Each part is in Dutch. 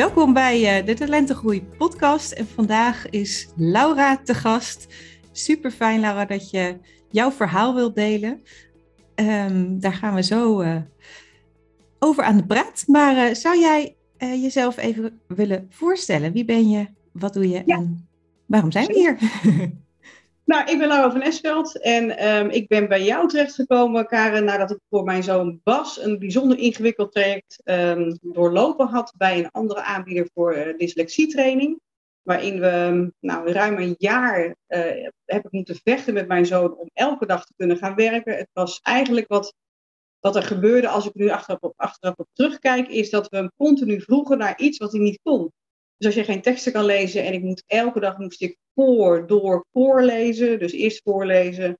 Welkom bij eh, de Talentengroei podcast en vandaag is Laura te gast. Super fijn Laura dat je jouw verhaal wilt delen. Ehm, daar gaan we zo uh, over aan de praat. Maar uh, zou jij jezelf even willen voorstellen? Wie ben je? Wat doe je? En waarom zijn we hier? Nou, ik ben Laura van Esveld en um, ik ben bij jou terechtgekomen, Karen, nadat ik voor mijn zoon Bas een bijzonder ingewikkeld traject um, doorlopen had bij een andere aanbieder voor uh, dyslexietraining. Waarin we nou, ruim een jaar uh, heb ik moeten vechten met mijn zoon om elke dag te kunnen gaan werken. Het was eigenlijk wat, wat er gebeurde als ik nu achteraf op terugkijk, is dat we hem continu vroegen naar iets wat hij niet kon. Dus als je geen teksten kan lezen en ik moet elke dag moest ik voor, door, voorlezen. Dus eerst voorlezen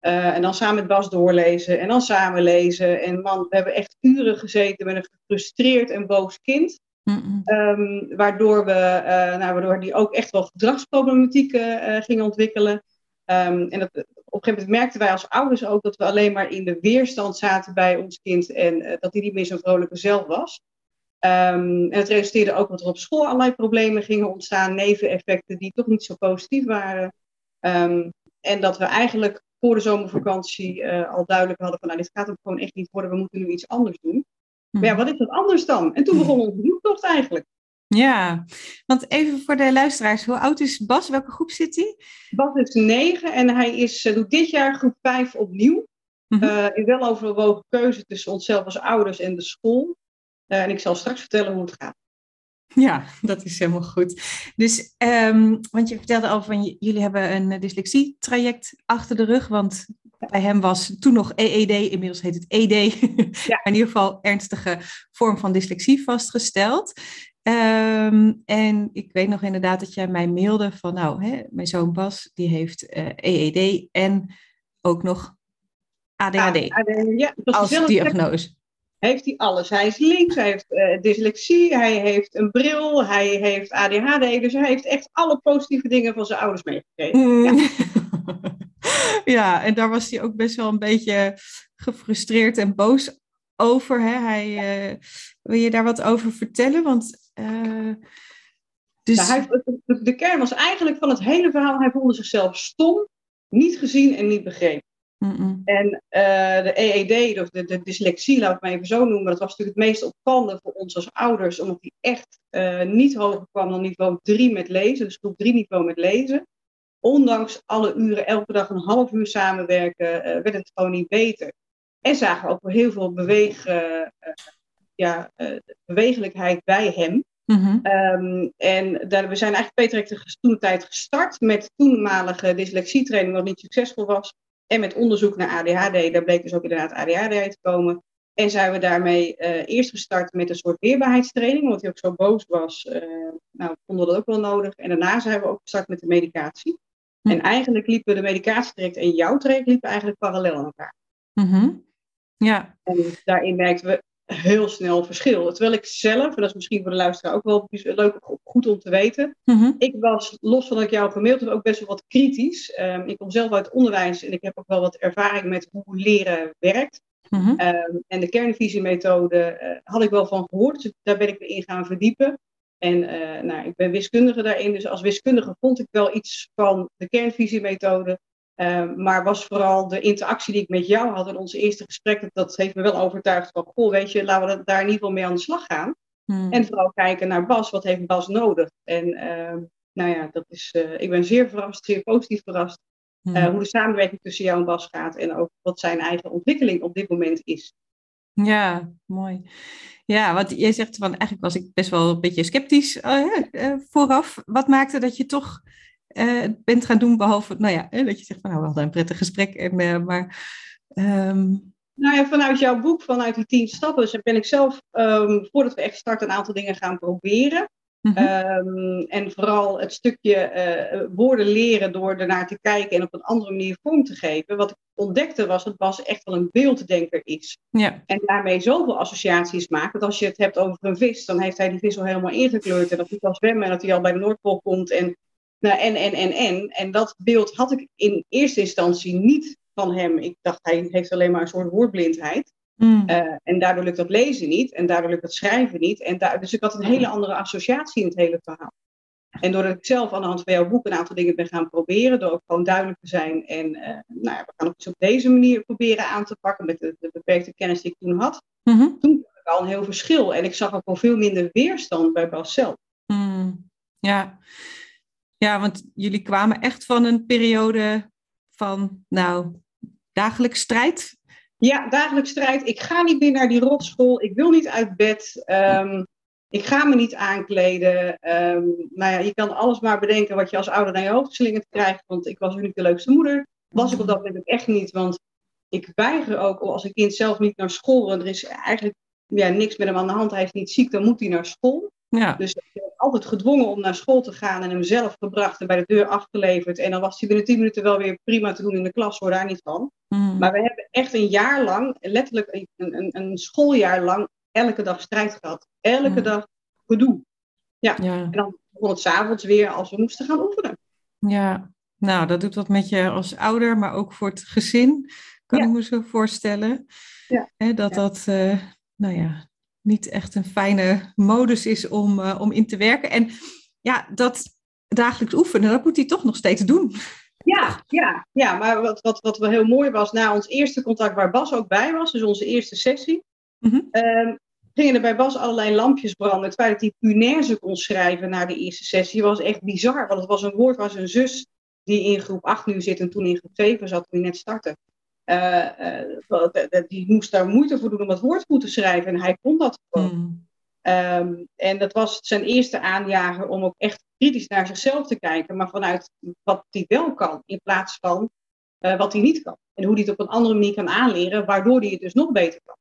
uh, en dan samen met Bas doorlezen en dan samen lezen. En man, we hebben echt uren gezeten met een gefrustreerd en boos kind. Um, waardoor, we, uh, nou, waardoor die ook echt wel gedragsproblematiek uh, ging ontwikkelen. Um, en dat, op een gegeven moment merkten wij als ouders ook dat we alleen maar in de weerstand zaten bij ons kind en dat hij niet meer zo'n vrolijke zelf was. Um, en het resulteerde ook dat er op school allerlei problemen gingen ontstaan, neveneffecten die toch niet zo positief waren. Um, en dat we eigenlijk voor de zomervakantie uh, al duidelijk hadden van nou, dit gaat hem gewoon echt niet worden, we moeten nu iets anders doen. Maar ja, wat is dat anders dan? En toen begon onze zoektocht eigenlijk. Ja, want even voor de luisteraars, hoe oud is Bas? Welke groep zit hij? Bas is negen en hij is, uh, doet dit jaar groep vijf opnieuw. Mm -hmm. uh, in weloverwogen keuze tussen onszelf als ouders en de school. Uh, en ik zal straks vertellen hoe het gaat. Ja, dat is helemaal goed. Dus, um, want je vertelde al van jullie hebben een dyslexietraject achter de rug, want bij hem was toen nog EED, inmiddels heet het ED, ja. in ieder geval ernstige vorm van dyslexie vastgesteld. Um, en ik weet nog inderdaad dat jij mij mailde van, nou, hè, mijn zoon Bas, die heeft uh, EED en ook nog ADHD, ADHD ja, als diagnose heeft hij alles. Hij is links, hij heeft uh, dyslexie, hij heeft een bril, hij heeft ADHD. Dus hij heeft echt alle positieve dingen van zijn ouders meegekregen. Mm. Ja. ja. en daar was hij ook best wel een beetje gefrustreerd en boos over. Hè? Hij, uh, wil je daar wat over vertellen? Want... Uh, dus... Nou, hij, de, de kern was eigenlijk van het hele verhaal, hij voelde zichzelf stom, niet gezien en niet begrepen. Mm -mm. En uh, de EED, of de, de, dyslexie, laat ik het maar even zo noemen, dat was natuurlijk het meest opvallende voor ons als ouders, omdat die echt uh, niet hoger kwam dan niveau 3 met lezen, dus groep 3 niveau met lezen. Ondanks alle uren, elke dag een half uur samenwerken, uh, werd het gewoon niet beter. En zagen we ook wel heel veel beweeg, ja, bewegelijkheid bij hem. Mm -hmm. um, en daar, we zijn eigenlijk Peter toen de tijd gestart met toenmalige dyslexietraining, wat niet succesvol was. En met onderzoek naar ADHD, daar bleek dus ook inderdaad ADHD te komen. En zijn we daarmee uh, eerst gestart met een soort weerbaarheidstraining, omdat hij ook zo boos was. Uh, nou, vonden we dat ook wel nodig. En daarna zijn we ook gestart met de medicatie. Hm. En eigenlijk liepen de medicatietraject en jouw traject liepen eigenlijk parallel aan elkaar. Mm -hmm. Ja. En daarin merkten we heel snel verschil. Terwijl ik zelf, en dat is misschien voor de luisteraar ook wel leuk, goed om te weten. Mm-hmm. Ik was, los van dat ik jou gemaild heb, ook best wel wat kritisch. Um, ik kom zelf uit het onderwijs en ik heb ook wel wat ervaring met hoe leren werkt. Mm-hmm. Um, en de kernvisiemethode uh, had ik wel van gehoord, dus daar ben ik me in gaan verdiepen. En uh, nou, ik ben wiskundige daarin, dus als wiskundige vond ik wel iets van de kernvisiemethode. Uh, maar was vooral de interactie die ik met jou had in onze eerste gesprek, dat, dat heeft me wel overtuigd van, goh, weet je, laten we daar in ieder geval mee aan de slag gaan. Hmm. En vooral kijken naar Bas, wat heeft Bas nodig? En uh, nou ja, dat is, uh, ik ben zeer verrast, zeer positief verrast, hmm. hoe de samenwerking tussen jou en Bas gaat en ook wat zijn eigen ontwikkeling op dit moment is. Ja, mooi. Ja, want jij zegt van, eigenlijk was ik best wel een beetje sceptisch vooraf. Wat maakte dat je toch uh, bent gaan doen, behalve, nou ja, dat je zegt van nou, we hadden een prettig gesprek. En, uh, maar um, Nou ja, vanuit jouw boek, vanuit die tien stappen, ben ik zelf, um, voordat we echt starten, een aantal dingen gaan proberen. Mhm. Ehm, en vooral het stukje uh, woorden leren door ernaar te kijken en op een andere manier vorm te geven. Wat ik ontdekte was dat Bas echt wel een beelddenker is. Ja. En daarmee zoveel associaties maakt. Dat als je het hebt over een vis, dan heeft hij die vis al helemaal ingekleurd. En dat hij kan zwemmen en dat hij al bij de Noordpool komt. En, nou, en, en, en, en. En dat beeld had ik in eerste instantie niet van hem. Ik dacht, hij heeft alleen maar een soort woordblindheid. Mm. Uh, en daardoor lukt dat lezen niet. En daardoor lukt het schrijven niet. En daar, dus ik had een hele andere associatie in het hele verhaal. En doordat ik zelf aan de hand van jouw boek een aantal dingen ben gaan proberen, door ook gewoon duidelijk te zijn. En uh, nou ja, we gaan het dus op deze manier proberen aan te pakken met de, de beperkte kennis die ik toen had. Mm-hmm. Toen had ik al een heel verschil. En ik zag ook al veel minder weerstand bij Bas zelf. Mm. Ja. Ja, want jullie kwamen echt van een periode van, nou, dagelijks strijd? Ja, dagelijks strijd. Ik ga niet meer naar die rotschool. Ik wil niet uit bed. Um, ik ga me niet aankleden. Um, nou ja, je kan alles maar bedenken wat je als ouder naar je hoofd slingert krijgt. Want ik was niet de leukste moeder. Was ik op dat moment echt niet. Want ik weiger ook als een kind zelf niet naar school. En er is eigenlijk ja, niks met hem aan de hand. Hij is niet ziek, dan moet hij naar school. Ja. Dus ik heb altijd gedwongen om naar school te gaan en hem zelf gebracht en bij de deur afgeleverd. En dan was hij binnen tien minuten wel weer prima te doen in de klas, hoor daar niet van. Mm. Maar we hebben echt een jaar lang, letterlijk een, een, een schooljaar lang, elke dag strijd gehad. Elke mm. dag gedoe. Ja. ja. En dan begon het s'avonds weer als we moesten gaan oefenen. Ja, nou dat doet wat met je als ouder, maar ook voor het gezin, kan ik me zo voorstellen. Ja. Dat dat, uh, nou ja, niet echt een fijne modus is om, uh, om in te werken. En ja, dat dagelijks oefenen, dat moet hij toch nog steeds doen. Ja, ja, ja maar wat, wat, wat wel heel mooi was, na ons eerste contact waar Bas ook bij was, dus onze eerste sessie, mm gingen er bij Bas allerlei lampjes branden. Het feit dat hij punaise kon schrijven na de eerste sessie was echt bizar, want het was een woord waar zijn zus, die in groep 8 nu zit en toen in groep 7 zat, toen hij net startte, die moest daar moeite voor doen om het woord goed te schrijven. En hij kon dat gewoon. Hmm. Ehm, en dat was zijn eerste aanjager om ook echt kritisch naar zichzelf te kijken. Maar vanuit wat hij wel kan. In plaats van uh, wat hij niet kan. En hoe hij het op een andere manier kan aanleren. Waardoor hij het dus nog beter kan.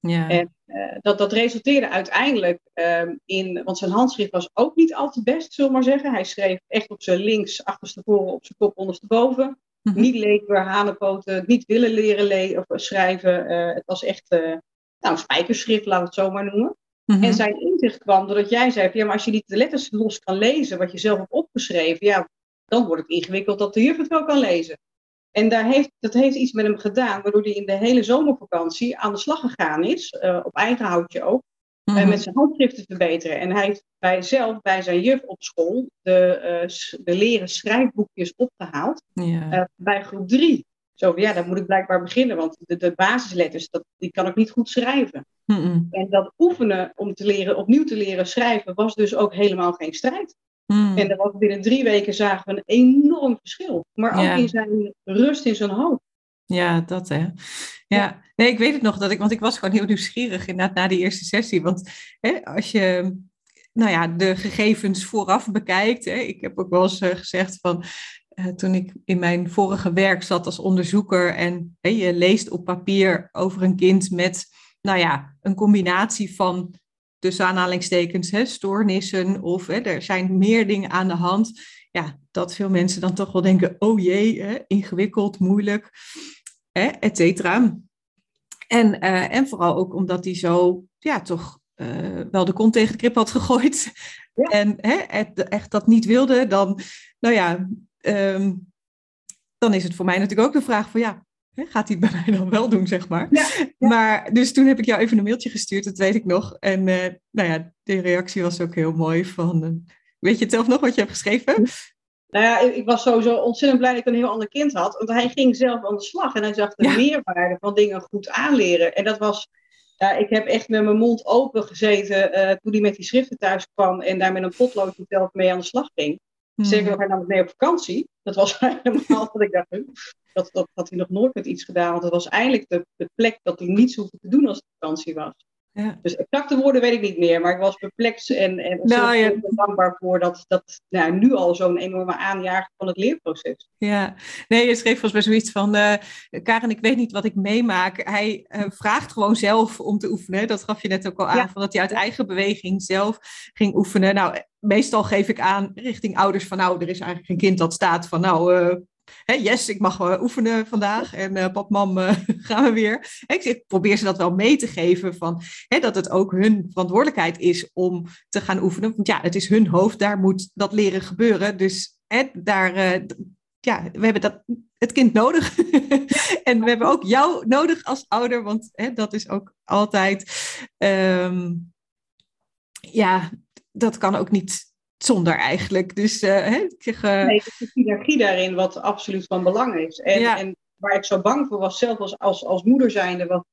Ja. En dat, dat resulteerde uiteindelijk um, in, want zijn handschrift was ook niet al te best, zullen we maar zeggen. Hij schreef echt op zijn links, achterstevoren, op zijn kop, ondersteboven. Mhm. Niet leker, hanenpoten, niet willen leren le of schrijven. Uh, het was echt uh, nou, spijkerschrift, laat het zo maar noemen. Mhm. En zijn inzicht kwam doordat jij zei: ja, maar als je niet de letters los kan lezen, wat je zelf hebt opgeschreven, ja, dan wordt het ingewikkeld dat de juf het wel kan lezen. En daar heeft, dat heeft iets met hem gedaan, waardoor hij in de hele zomervakantie aan de slag gegaan is, uh, op eigen houtje ook, mm met zijn handschrift te verbeteren. En hij heeft bij zelf, bij zijn juf op school, de, uh, de leren schrijfboekjes opgehaald. Uh, bij groep drie. Zo ja, dan moet ik blijkbaar beginnen, want de, de basisletters, dat, die kan ik niet goed schrijven. En dat oefenen om te leren, opnieuw te leren schrijven, was dus ook helemaal geen strijd. Mm. En dat was binnen drie weken zagen we een enorm verschil. Maar ook in zijn rust in zijn hoofd. Ja, dat hè. Ja, nee, ik weet het nog, dat ik, want ik was gewoon heel nieuwsgierig inderdaad na die eerste sessie. Want hè, als je nou ja, de gegevens vooraf bekijkt. Hè, ik heb ook wel eens uh, gezegd van. Uh, toen ik in mijn vorige werk zat als onderzoeker en hè, je leest op papier over een kind met, nou ja, een combinatie van tussen aanhalingstekens, hè, stoornissen of hè, er zijn meer dingen aan de hand. Ja, dat veel mensen dan toch wel denken, oh jee, hè, ingewikkeld, moeilijk, hè, et cetera. En, uh, en vooral ook omdat hij zo, ja, toch uh, wel de kont tegen de krip had gegooid. En hè, echt dat niet wilde, dan, nou ja, um, dan is het voor mij natuurlijk ook de vraag van, ja, gaat hij het bij mij dan wel doen, zeg maar. Ja, Maar dus toen heb ik jou even een mailtje gestuurd, dat weet ik nog. En uh, nou ja, de reactie was ook heel mooi van, uh, weet je zelf nog wat je hebt geschreven? Nou ja, ik was sowieso ontzettend blij dat ik een heel ander kind had. Want hij ging zelf aan de slag en hij zag de meerwaarde van dingen goed aanleren. En dat was, ja, ik heb echt met mijn mond open gezeten uh, toen hij met die schriften thuis kwam en daar met een potloodje zelf mee aan de slag ging. Hmm. Zeker nog, hij nam mee op vakantie. Dat was helemaal wat ik dacht, dat, dat had hij nog nooit met iets gedaan. Want dat was eigenlijk de, de plek dat hij niets hoefde te doen als het vakantie was. Ja. Dus exacte woorden weet ik niet meer, maar ik was perplex en, en nou, ja. dankbaar voor dat, dat nou, nu al zo'n enorme aanjager van het leerproces. Ja, nee, je schreef volgens mij zoiets van, uh, Karen, ik weet niet wat ik meemaak. Hij uh, vraagt gewoon zelf om te oefenen. Dat gaf je net ook al aan, van dat hij uit eigen beweging zelf ging oefenen. Nou, meestal geef ik aan richting ouders van, nou, er is eigenlijk een kind dat staat van, nou, uh, yes, ik mag uh, oefenen vandaag en uh, pap, mam, uh, gaan we weer. ik, probeer ze dat wel mee te geven van dat het ook hun verantwoordelijkheid is om te gaan oefenen. Want ja, het is hun hoofd, daar moet dat leren gebeuren. Dus daar, ja, we hebben dat, het kind nodig. en we hebben ook jou nodig als ouder, want dat is ook altijd, um, ja, dat kan ook niet zonder eigenlijk. Dus uh, hè, ik zeg, uh... Nee, de synergie daarin wat absoluut van belang is. En, en waar ik zo bang voor was, zelf als, als, als moeder zijnde, want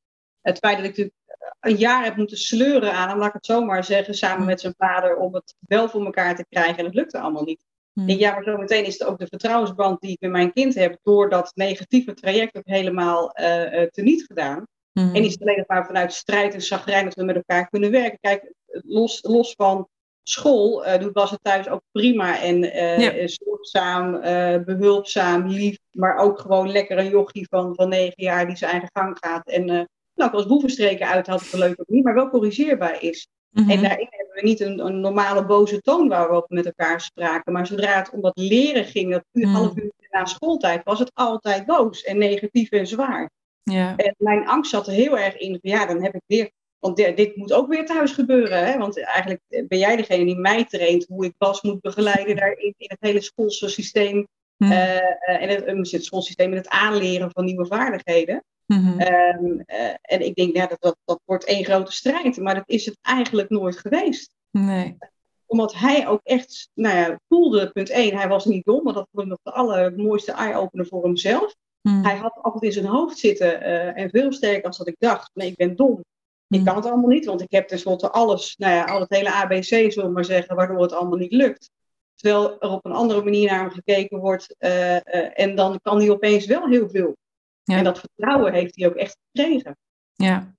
het feit dat ik natuurlijk een jaar heb moeten sleuren aan hem, laat ik het zomaar zeggen, samen met zijn vader, om het wel voor elkaar te krijgen. En het lukte allemaal niet. Hmm. En ja, maar zometeen is het ook de vertrouwensband die ik met mijn kind heb, door dat negatieve traject ook helemaal uh, teniet gedaan. Hmm. En is het alleen maar vanuit strijd en zagrijn dat we met elkaar kunnen werken. Kijk, los, los van school uh, doet Bas het thuis ook prima en uh, zorgzaam, uh, behulpzaam, lief, maar ook gewoon lekker een jochie van, van negen jaar die zijn eigen gang gaat. En nou, als boevenstreken uit had het leuk of niet, maar wel corrigeerbaar is. Mhm. En daarin hebben we niet een, een, normale boze toon waar we op met elkaar spraken. Maar zodra het om dat leren ging, dat mm. half uur na schooltijd, was het altijd boos en negatief en zwaar. Ja. En mijn angst zat er heel erg in. Ja, dan heb ik weer want dit moet ook weer thuis gebeuren. Hè? Want eigenlijk ben jij degene die mij traint hoe ik pas moet begeleiden daarin in het hele schoolsysteem. Mm. Uh, en het, uh, het schoolsysteem en het aanleren van nieuwe vaardigheden. Um, uh, en ik denk, ja, dat, dat, dat wordt één grote strijd. Maar dat is het eigenlijk nooit geweest. Nee. Omdat hij ook echt, nou ja, voelde, punt één, hij was niet dom. Want dat vond ik nog de allermooiste eye-opener voor hemzelf. Mm. Hij had altijd in zijn hoofd zitten en veel sterker als dat ik dacht. Nee, ik ben dom. Ik kan het allemaal niet, want ik heb tenslotte alles, nou ja, al het hele ABC, zullen we maar zeggen, waardoor het allemaal niet lukt. Terwijl er op een andere manier naar hem gekeken wordt uh, uh, en dan kan hij opeens wel heel veel. Ja. En dat vertrouwen heeft hij ook echt gekregen. Ja.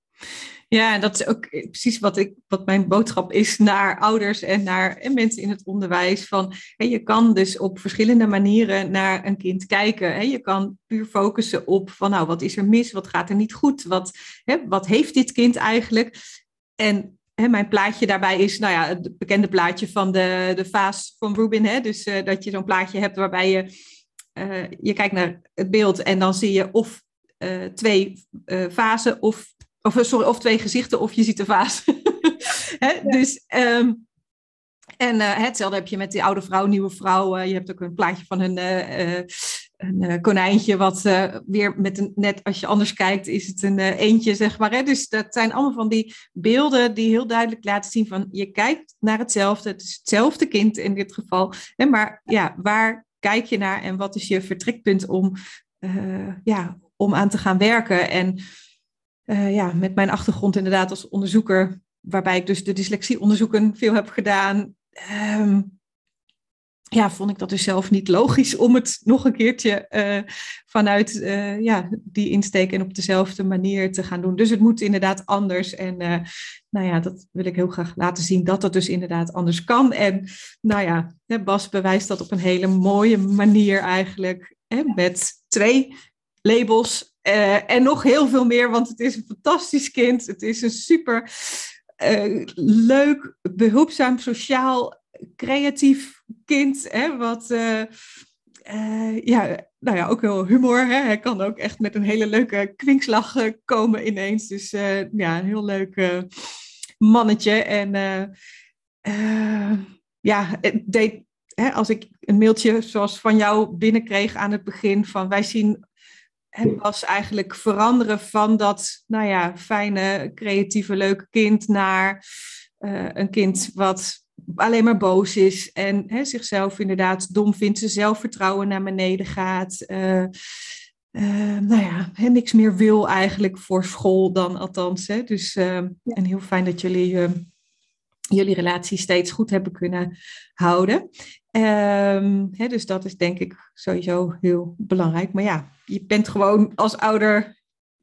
Ja, dat is ook precies wat, ik, wat mijn boodschap is naar ouders en naar en mensen in het onderwijs. Van, je kan dus op verschillende manieren naar een kind kijken. Je kan puur focussen op van nou, wat is er mis, wat gaat er niet goed, wat, wat heeft dit kind eigenlijk. En mijn plaatje daarbij is nou ja, het bekende plaatje van de, de vaas van Rubin. Hè. Dus uh, dat je zo'n plaatje hebt waarbij je, uh, je kijkt naar het beeld en dan zie je of uh, twee fasen of of, eh, sorry, of twee gezichten, of je ziet de vaas. Hè? Dus, um, en uh, hetzelfde heb je met die oude vrouw, nieuwe vrouw. Uh, je hebt ook een plaatje van een, uh, een konijntje, wat weer met een, net als je anders kijkt, is het een eentje, zeg maar. Hè? Dus dat zijn allemaal van die beelden die heel duidelijk laten zien van, je kijkt naar hetzelfde, het is hetzelfde kind in dit geval. Hè? Maar ja, waar kijk je naar en wat is je vertrekpunt om, ja, om aan te gaan werken? En uh, ja, met mijn achtergrond inderdaad als onderzoeker, waarbij ik dus de dyslexieonderzoeken veel heb gedaan, um, ja, vond ik dat dus zelf niet logisch om het nog een keertje uh, vanuit uh, ja, die insteek en op dezelfde manier te gaan doen. Dus het moet inderdaad anders. En nou ja, dat wil ik heel graag laten zien dat het dus inderdaad anders kan. En nou ja, Bas bewijst dat op een hele mooie manier eigenlijk. Hè, met twee labels uh, en nog heel veel meer, want het is een fantastisch kind. Het is een super uh, leuk, behulpzaam, sociaal, creatief kind. Hè, wat uh, ja, nou ja, ook wel humor. Hè. Hij kan ook echt met een hele leuke kwinkslag komen ineens. Dus ja, een heel leuk mannetje. En ja, deed, hè, als ik een mailtje zoals van jou binnenkreeg aan het begin van wij zien en was eigenlijk veranderen van dat, nou ja, fijne, creatieve, leuke kind naar uh, een kind wat alleen maar boos is en hè, zichzelf inderdaad dom vindt, zijn zelfvertrouwen naar beneden gaat. Uh, uh, nou ja, hè, niks meer wil eigenlijk voor school dan althans. Hè. Dus, en heel fijn dat jullie jullie relatie steeds goed hebben kunnen houden. Um, hè, dus dat is denk ik sowieso heel belangrijk. Maar ja, je bent gewoon als ouder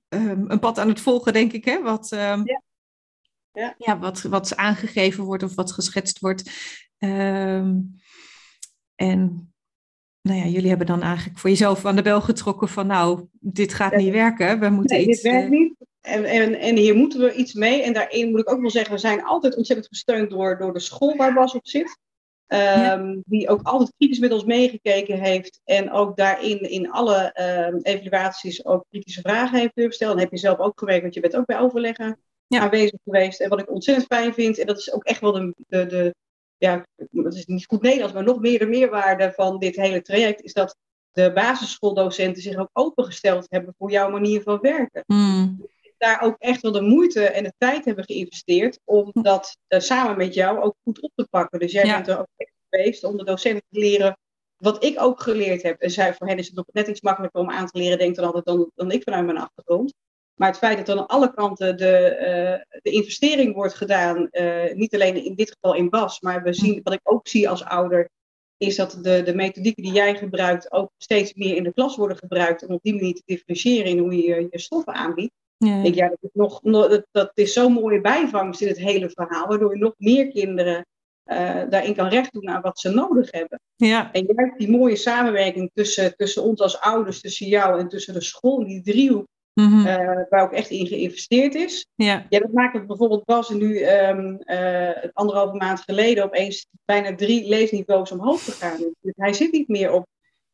um, een pad aan het volgen, denk ik. Hè? Wat, um, ja. ja. ja wat, wat aangegeven wordt of wat geschetst wordt. Ehm, en nou ja, jullie hebben dan eigenlijk voor jezelf aan de bel getrokken van nou, dit gaat niet werken. We moeten nee, iets. Dit werkt niet. En, en, en hier moeten we iets mee. En daarin moet ik ook wel zeggen, we zijn altijd ontzettend gesteund door, door de school waar Bas op zit. Um, Die ook altijd kritisch met ons meegekeken heeft. En ook daarin in alle um, evaluaties ook kritische vragen heeft durven stellen. Dan heb je zelf ook gewerkt, want je bent ook bij overleggen ja. aanwezig geweest. En wat ik ontzettend fijn vind, en dat is ook echt wel de, de, de ja, dat is niet goed Nederlands, maar nog meer de meerwaarde van dit hele traject, is dat de basisschooldocenten zich ook opengesteld hebben voor jouw manier van werken. Mm. Daar ook echt wel de moeite en de tijd hebben geïnvesteerd om dat uh, samen met jou ook goed op te pakken. Dus jij ja. bent er ook echt geweest om de docenten te leren wat ik ook geleerd heb. En zij, voor hen is het nog net iets makkelijker om aan te leren, denk dan altijd dan, dan ik vanuit mijn achtergrond. Maar het feit dat er aan alle kanten de, uh, de investering wordt gedaan, uh, niet alleen in dit geval in BAS, maar we zien, wat ik ook zie als ouder, is dat de, de methodieken die jij gebruikt ook steeds meer in de klas worden gebruikt om op die manier te differentiëren in hoe je je stoffen aanbiedt. Ja. Ik ja, dat, is nog, dat, dat is zo'n mooie bijvangst in het hele verhaal, waardoor je nog meer kinderen uh, daarin kan recht doen aan wat ze nodig hebben. Ja. En juist die mooie samenwerking tussen, tussen ons als ouders, tussen jou en tussen de school, die driehoek, Mm-hmm. Uh, waar ook echt in geïnvesteerd is. Ja. ja dat maakt het bijvoorbeeld Bas nu um, uh, anderhalve maand geleden opeens bijna drie leesniveaus omhoog gegaan. Dus hij zit niet meer op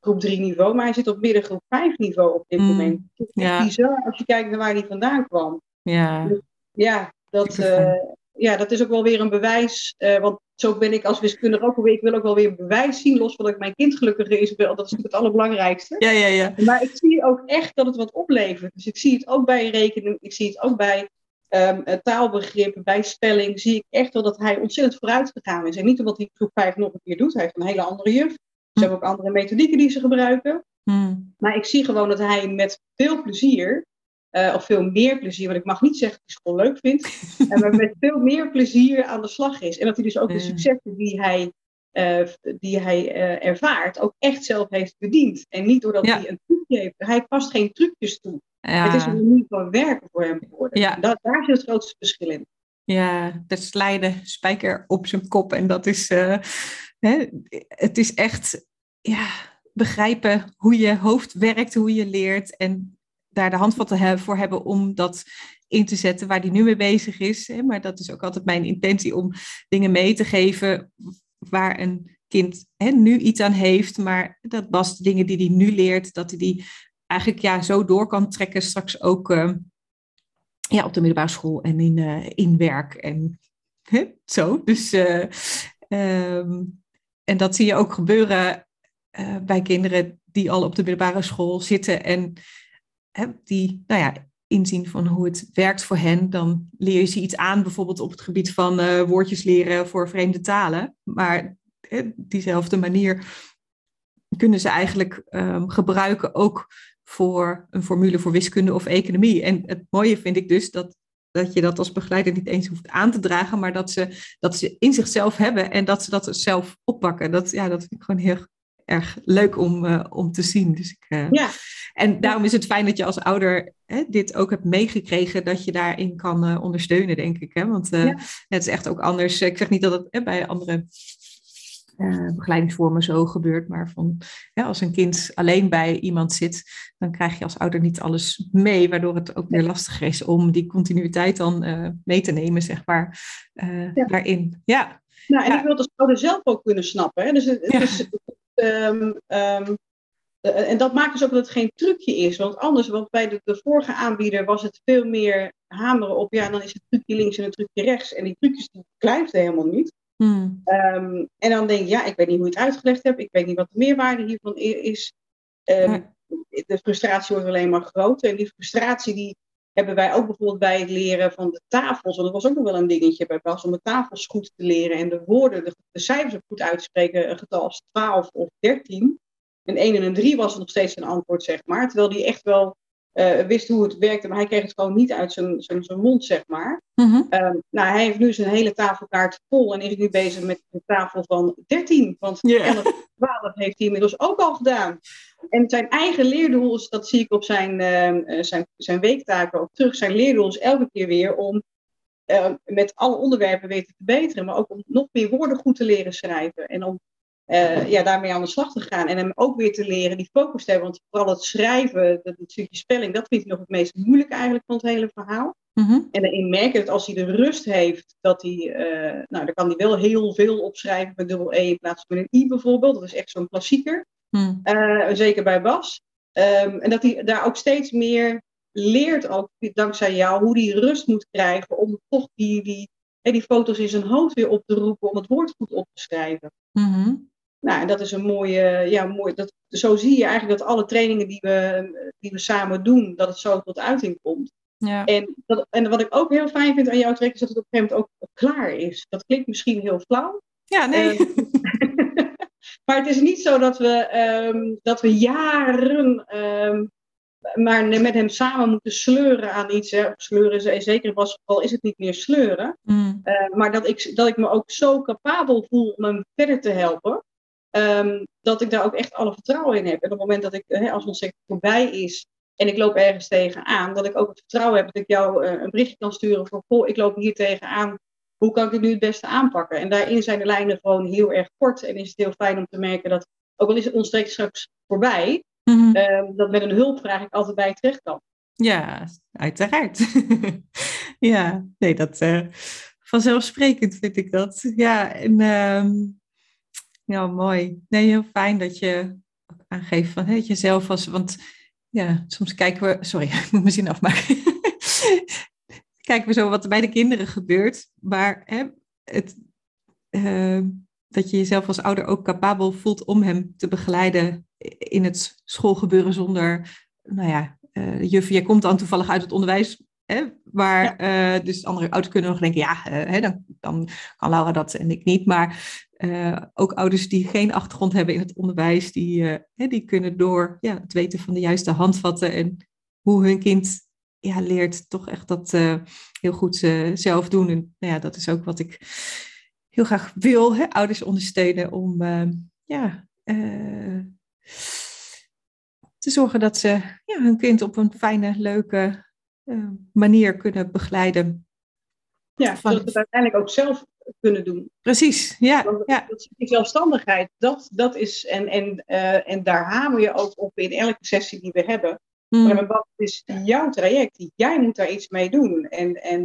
groep 3 niveau, maar hij zit op middengroep 5 niveau op dit mm. moment. Het is ja. bizar als je kijkt naar waar hij vandaan kwam. Ja, dus, ja dat, uh, ja, dat is ook wel weer een bewijs. want zo ben ik als wiskundige ook alweer. Ik wil ook wel weer een bewijs zien, los van dat ik mijn kind gelukkiger is. Dat is natuurlijk het allerbelangrijkste. Ja, ja, ja. Maar ik zie ook echt dat het wat oplevert. Dus ik zie het ook bij rekenen. Ik zie het ook bij um, taalbegrippen, bij spelling. Zie ik echt wel dat hij ontzettend vooruit gegaan is. En niet omdat hij groep 5 nog een keer doet. Hij heeft een hele andere juf. Ze hebben ook andere methodieken die ze gebruiken. Hmm. Maar ik zie gewoon dat hij met veel plezier uh, of veel meer plezier, want ik mag niet zeggen dat hij school leuk vindt, uh, maar met veel meer plezier aan de slag is. En dat hij dus ook de successen die hij, uh, die hij ervaart, ook echt zelf heeft verdiend. En niet doordat ja. hij een trucje heeft. Hij past geen trucjes toe. Ja. Het is een manier van werken voor hem geworden. Ja. Dat, daar zit het grootste verschil in. Ja, dat slijden spijker op zijn kop. En dat is, hè, het is echt ja, begrijpen hoe je hoofd werkt, hoe je leert. En daar de handvatten voor hebben om dat in te zetten waar die nu mee bezig is. Maar dat is ook altijd mijn intentie om dingen mee te geven waar een kind nu iets aan heeft. Maar dat was de dingen die hij nu leert, dat hij die eigenlijk ja, zo door kan trekken straks ook uh, ja, op de middelbare school en in, uh, in werk. En hè, zo. Dus, uh, um, en dat zie je ook gebeuren bij kinderen die al op de middelbare school zitten en die nou ja, inzien van hoe het werkt voor hen, dan leer je ze iets aan, bijvoorbeeld op het gebied van woordjes leren voor vreemde talen. Maar diezelfde manier kunnen ze eigenlijk um, gebruiken ook voor een formule voor wiskunde of economie. En het mooie vind ik dus dat, dat je dat als begeleider niet eens hoeft aan te dragen, maar dat ze, dat ze in zichzelf hebben en dat ze dat zelf oppakken. Dat, ja, dat vind ik gewoon heel erg leuk om, uh, om te zien. Dus ik, uh, ja. En daarom is het fijn dat je als ouder hè, dit ook hebt meegekregen, dat je daarin kan uh, ondersteunen, denk ik. Hè? Want ja. het is echt ook anders. Ik zeg niet dat het hè, bij andere begeleidingsvormen zo gebeurt, maar van, ja, als een kind alleen bij iemand zit, dan krijg je als ouder niet alles mee, waardoor het ook weer lastiger is om die continuïteit dan mee te nemen, zeg maar, ja. daarin. Ja. Nou, en ik wil het als ouder zelf ook kunnen snappen. Hè? Dus het, het is, Um, um, en dat maakt dus ook dat het geen trucje is. Want anders, want bij de, de, vorige aanbieder was het veel meer hameren op, ja, dan is het trucje links en een trucje rechts. En die trucjes die blijven helemaal niet. Hmm. Um, en dan denk je, ja, ik weet niet hoe je het uitgelegd hebt. Ik weet niet wat de meerwaarde hiervan is. Ja. De frustratie wordt alleen maar groter. En die frustratie die hebben wij ook bijvoorbeeld bij het leren van de tafels. Want dat was ook nog wel een dingetje bij Bas, om de tafels goed te leren en de woorden, de, de cijfers goed uit te spreken. Een getal als 12 of 13. Een 1 en een 3 was nog steeds een antwoord, zeg maar. Terwijl die echt wel uh, wist hoe het werkte, maar hij kreeg het gewoon niet uit zijn, zijn, zijn mond, zeg maar. Mm-hmm. Um, nou, hij heeft nu zijn hele tafelkaart vol en is nu bezig met de tafel van 13. Want Yeah. 11 en 12 heeft hij inmiddels ook al gedaan. En zijn eigen leerdoel is, dat zie ik op zijn, uh, zijn, zijn weektaken ook terug, zijn leerdoel is elke keer weer om uh, met alle onderwerpen weet te verbeteren, maar ook om nog meer woorden goed te leren schrijven. En om uh, ja, daarmee aan de slag te gaan. En hem ook weer te leren die focus te hebben. Want vooral het schrijven, dat, het stukje spelling, dat vindt hij nog het meest moeilijk eigenlijk van het hele verhaal. Mm-hmm. En daarin merk je dat als hij de rust heeft, dat hij, uh, nou, dan kan hij wel heel veel opschrijven met dubbel E in plaats van een I bijvoorbeeld. Dat is echt zo'n klassieker. Mm. Uh, zeker bij Bas. Um, en dat hij daar ook steeds meer leert, ook dankzij jou, hoe hij rust moet krijgen om toch die, die, die foto's in zijn hoofd weer op te roepen, om het woord goed op te schrijven. Mm-hmm. Nou, en dat is een mooie, ja, mooi, dat, zo zie je eigenlijk dat alle trainingen die we, die we samen doen, dat het zo tot uiting komt. Ja. En, dat, en wat ik ook heel fijn vind aan jouw trek, is dat het op een gegeven moment ook klaar is. Dat klinkt misschien heel flauw. Ja, nee. Uh, maar het is niet zo dat we, um, dat we jaren um, maar met hem samen moeten sleuren aan iets. Hè. Sleuren is in zekere geval is het niet meer sleuren. Mm. Uh, maar dat ik, dat ik me ook zo capabel voel om hem verder te helpen. Um, dat ik daar ook echt alle vertrouwen in heb. En op het moment dat ik, hè, als ons voorbij is en ik loop ergens tegenaan, dat ik ook het vertrouwen heb dat ik jou uh, een berichtje kan sturen van, goh, ik loop hier tegenaan. Hoe kan ik dit nu het beste aanpakken? En daarin zijn de lijnen gewoon heel erg kort. En is het heel fijn om te merken dat, ook al is het ons straks voorbij, Mm-hmm. uh, dat met een hulpvraag ik altijd bij je terecht kan. Ja, uiteraard. ja, nee, dat uh, vanzelfsprekend vind ik dat. Ja, en um, ja, mooi. Nee, heel fijn dat je ook aangeeft van hè, jezelf als, want ja, soms kijken we, sorry, ik moet mijn zin afmaken. kijken we zo wat er bij de kinderen gebeurt, maar hè, het, uh, dat je jezelf als ouder ook capabel voelt om hem te begeleiden in het schoolgebeuren zonder, nou ja, uh, juf, jij komt dan toevallig uit het onderwijs, hè, waar ja. uh, dus andere ouders kunnen nog denken, ja, uh, hè, dan, dan kan Laura dat en ik niet, maar ook ouders die geen achtergrond hebben in het onderwijs, die, hè, die kunnen door ja, het weten van de juiste handvatten en hoe hun kind ja, leert toch echt dat heel goed zelf doen. En nou ja, dat is ook wat ik heel graag wil, hè, ouders ondersteunen om ja, te zorgen dat ze ja, hun kind op een fijne, leuke manier kunnen begeleiden. Ja, Van... zodat ze het uiteindelijk ook zelf kunnen doen. Precies, ja. Want, ja. Die zelfstandigheid, dat, dat is, en, en, uh, en daar hamer je ook op in elke sessie die we hebben. Mm. Maar wat is jouw traject? Jij moet daar iets mee doen. En, en,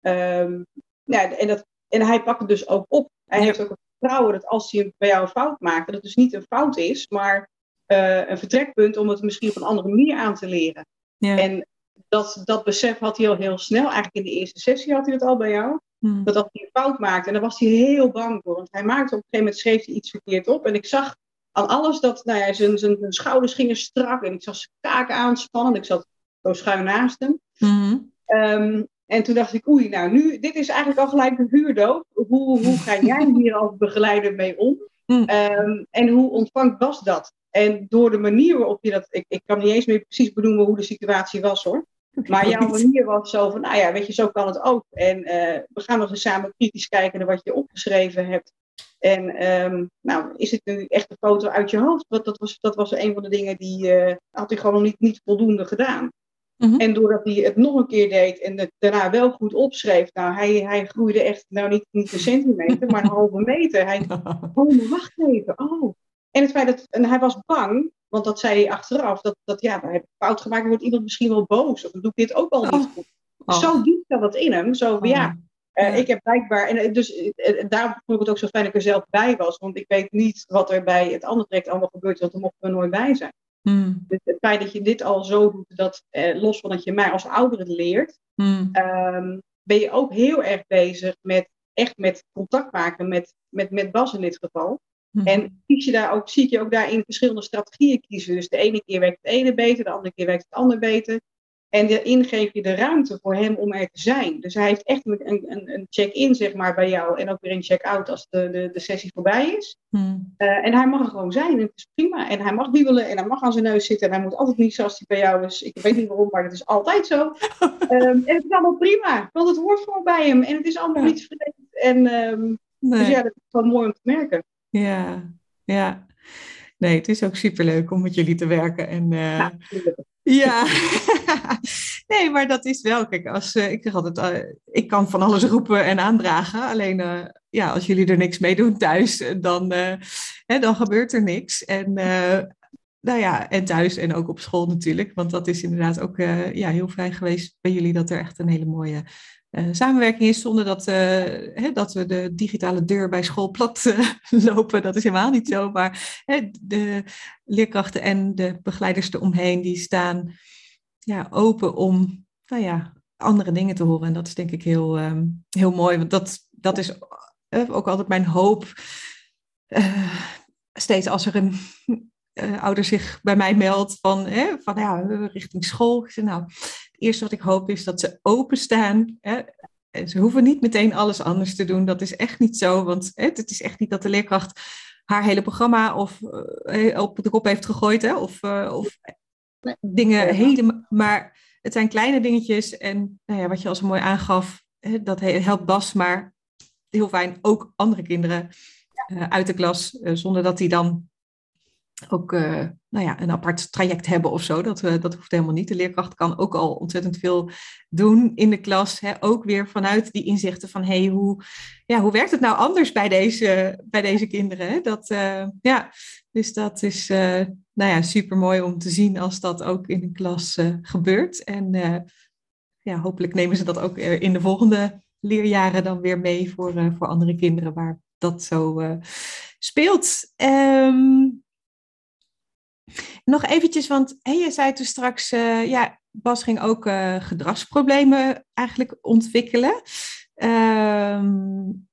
um, ja, en, dat, en hij pakt het dus ook op. Hij ja. heeft ook het vertrouwen dat als hij bij jou een fout maakt, dat het dus niet een fout is, maar uh, een vertrekpunt om het misschien op een andere manier aan te leren. Ja. En dat, dat besef had hij al heel snel. Eigenlijk in de eerste sessie had hij dat al bij jou. Mm. Dat als hij een fout maakte. En daar was hij heel bang voor. Want hij maakte op een gegeven moment schreef hij iets verkeerd op. En ik zag aan alles dat nou ja, zijn, zijn, zijn schouders gingen strak. En ik zag zijn kaken aanspannen. Ik zat zo schuin naast hem. Mm. Um, en toen dacht ik, oei, nou nu, dit is eigenlijk al gelijk een huurdoop. Hoe, hoe ga jij hier als begeleider mee om? Mm. Um, en hoe ontvangt Bas dat? En door de manier waarop je dat, ik, ik kan niet eens meer precies benoemen hoe de situatie was hoor. Maar jouw manier was zo van, nou ja, weet je, zo kan het ook. En uh, we gaan nog eens samen kritisch kijken naar wat je opgeschreven hebt. En um, nou, is het nu echt een foto uit je hoofd? Want dat was, dat was een van de dingen die uh, had hij gewoon niet, niet voldoende gedaan. Mm-hmm. En doordat hij het nog een keer deed en het daarna wel goed opschreef, nou, hij, hij groeide echt, nou niet, niet een centimeter, maar een halve meter. Hij, oh, maar wacht even, oh. En het feit dat, en hij was bang, want dat zei hij achteraf, dat, dat ja, dan heb ik fout gemaakt, dan wordt iemand misschien wel boos, of dan doe ik dit ook al niet goed. Oh. Zo diep zat dat in hem, zo Oh. ja, uh, Ja. ik heb blijkbaar, en dus uh, daar vond ik het ook zo fijn dat ik er zelf bij was, want ik weet niet wat er bij het andere traject allemaal gebeurt, want daar mochten we nooit bij zijn. Mm. Dus het feit dat je dit al zo doet, dat los van dat je mij als ouder het leert, Mm. um, ben je ook heel erg bezig met echt met contact maken met, met, met Bas in dit geval. En kies je daar ook, zie ik je ook daarin verschillende strategieën kiezen. Dus de ene keer werkt het ene beter, de andere keer werkt het ander beter. En daarin geef je de ruimte voor hem om er te zijn. Dus hij heeft echt een, een, een check-in zeg maar, bij jou en ook weer een check-out als de, de, de sessie voorbij is. Mm. Uh, en hij mag er gewoon zijn en het is prima. En hij mag wiebelen en hij mag aan zijn neus zitten. En hij moet altijd niet zoals hij bij jou is. Ik weet niet waarom, maar dat is altijd zo. um, en het is allemaal prima, want het hoort gewoon bij hem. En het is allemaal niet vreemd. En um, Nee. dus ja, dat is wel mooi om te merken. Ja, ja. Nee, het is ook superleuk om met jullie te werken. En, uh, Ja, nee, maar dat is wel. Kijk, als, uh, ik zeg altijd, uh, ik kan van alles roepen en aandragen. Alleen ja, als jullie er niks mee doen thuis, dan, hè, dan gebeurt er niks. En nou ja, en thuis en ook op school natuurlijk. Want dat is inderdaad ook ja, heel fijn geweest bij jullie dat er echt een hele mooie samenwerking is zonder dat, uh, hè, dat we de digitale deur bij school plat uh, lopen. Dat is helemaal niet zo. Maar hè, de leerkrachten en de begeleiders eromheen, die staan ja, open om nou ja, andere dingen te horen. En dat is denk ik heel, um, heel mooi. Want dat, dat is ook altijd mijn hoop. steeds als er een ouder zich bij mij meldt van, hè, van ja, richting school. Nou, eerste wat ik hoop is dat ze openstaan. Hè? Ze hoeven niet meteen alles anders te doen. Dat is echt niet zo. Want hè, het is echt niet dat de leerkracht haar hele programma of, uh, op de kop heeft gegooid. Hè? Of, uh, of dingen helemaal. Maar het zijn kleine dingetjes. En nou ja, wat je al zo mooi aangaf, hè, dat helpt Bas. Maar heel fijn ook andere kinderen uh, uit de klas. zonder dat die dan ook uh, nou ja, een apart traject hebben of zo. Dat, uh, dat hoeft helemaal niet. De leerkracht kan ook al ontzettend veel doen in de klas. Hè? Ook weer vanuit die inzichten van hey, hoe, ja, hoe werkt het nou anders bij deze, bij deze kinderen? Hè? Dat, uh, ja, dus dat is nou ja, super mooi om te zien als dat ook in een klas gebeurt. En ja, hopelijk nemen ze dat ook in de volgende leerjaren dan weer mee voor, voor andere kinderen waar dat zo speelt. Um, nog eventjes, want je zei toen straks, uh, ja, Bas ging ook uh, gedragsproblemen eigenlijk ontwikkelen. Um,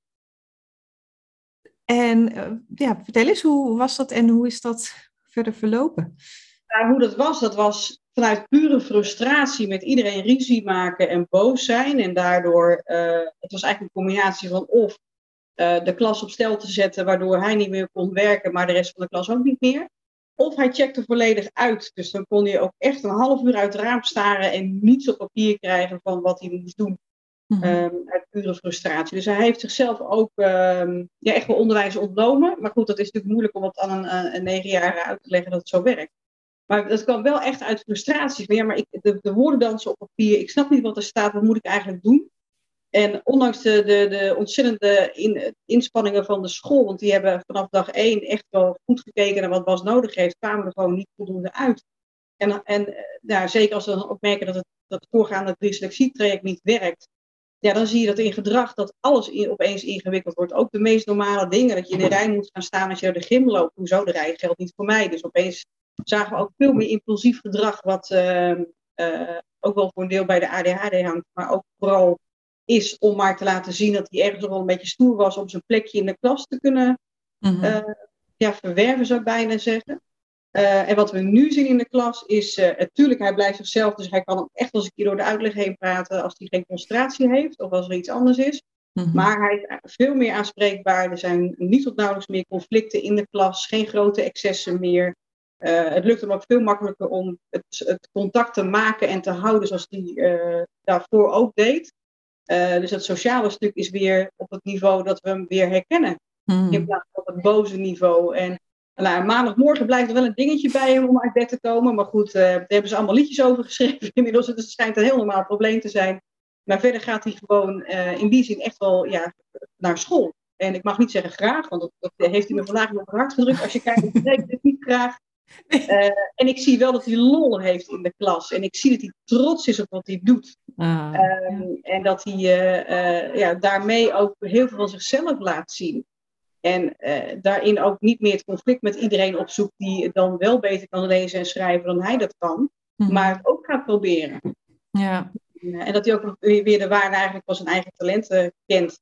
en uh, ja, vertel eens, hoe was dat en hoe is dat verder verlopen? Nou, hoe dat was, dat was vanuit pure frustratie met iedereen ruzie maken en boos zijn. En daardoor, het was eigenlijk een combinatie van of de klas op stel te zetten, waardoor hij niet meer kon werken, maar de rest van de klas ook niet meer. Of hij checkte volledig uit. Dus dan kon hij ook echt een half uur uit het raam staren en niets op papier krijgen van wat hij moest doen. Mm uit pure frustratie. Dus hij heeft zichzelf ook um, ja, echt wel onderwijs ontnomen. Maar goed, dat is natuurlijk moeilijk om het aan een, een negenjarige uit te leggen dat het zo werkt. Maar dat kwam wel echt uit frustratie. Van, ja, maar ik, de, de woorden dansen op papier. Ik snap niet wat er staat. Wat moet ik eigenlijk doen? En ondanks de, de, de ontzettende in, inspanningen van de school, want die hebben vanaf dag één echt wel goed gekeken naar wat Bas nodig heeft, kwamen er gewoon niet voldoende uit. En, en ja, zeker als we dan ook merken dat het, dat voorgaande dyslexietraject niet werkt, ja, dan zie je dat in gedrag dat alles opeens ingewikkeld wordt. Ook de meest normale dingen, dat je in de rij moet gaan staan als je door de gym loopt. Hoezo de rij geldt niet voor mij. Dus opeens zagen we ook veel meer impulsief gedrag, wat uh, uh, ook wel voor een deel bij de ADHD hangt, maar ook vooral is om maar te laten zien dat hij ergens nog wel een beetje stoer was om zijn plekje in de klas te kunnen mm ja, verwerven, zou ik bijna zeggen. Uh, en wat we nu zien in de klas is, uh, natuurlijk, hij blijft zichzelf, dus hij kan ook echt als een keer door de uitleg heen praten als hij geen concentratie heeft of als er iets anders is. Mm -hmm. Maar hij is veel meer aanspreekbaar. Er zijn niet tot nauwelijks meer conflicten in de klas, geen grote excessen meer. Uh, het lukt hem ook veel makkelijker om het, het, contact te maken en te houden zoals hij daarvoor ook deed. Uh, dus het sociale stuk is weer op het niveau dat we hem weer herkennen. Hmm. In plaats van het boze niveau. En nou, maandagmorgen blijft er wel een dingetje bij hem om uit bed te komen. Maar goed, uh, daar hebben ze allemaal liedjes over geschreven inmiddels. Dus het schijnt een heel normaal probleem te zijn. Maar verder gaat hij gewoon uh, in die zin echt wel ja, naar school. En ik mag niet zeggen graag, want dat, dat heeft hij me vandaag nog hard gedrukt. Als je kijkt, ik spreek het niet graag. Uh, en ik zie wel dat hij lol heeft in de klas. En ik zie dat hij trots is op wat hij doet. Ah, um, ja. En dat hij uh, uh, ja, daarmee ook heel veel van zichzelf laat zien. En daarin ook niet meer het conflict met iedereen opzoekt die dan wel beter kan lezen en schrijven dan hij dat kan. Mm. Maar het ook gaat proberen. Ja. En dat hij ook weer de waarde eigenlijk van zijn eigen talenten kent.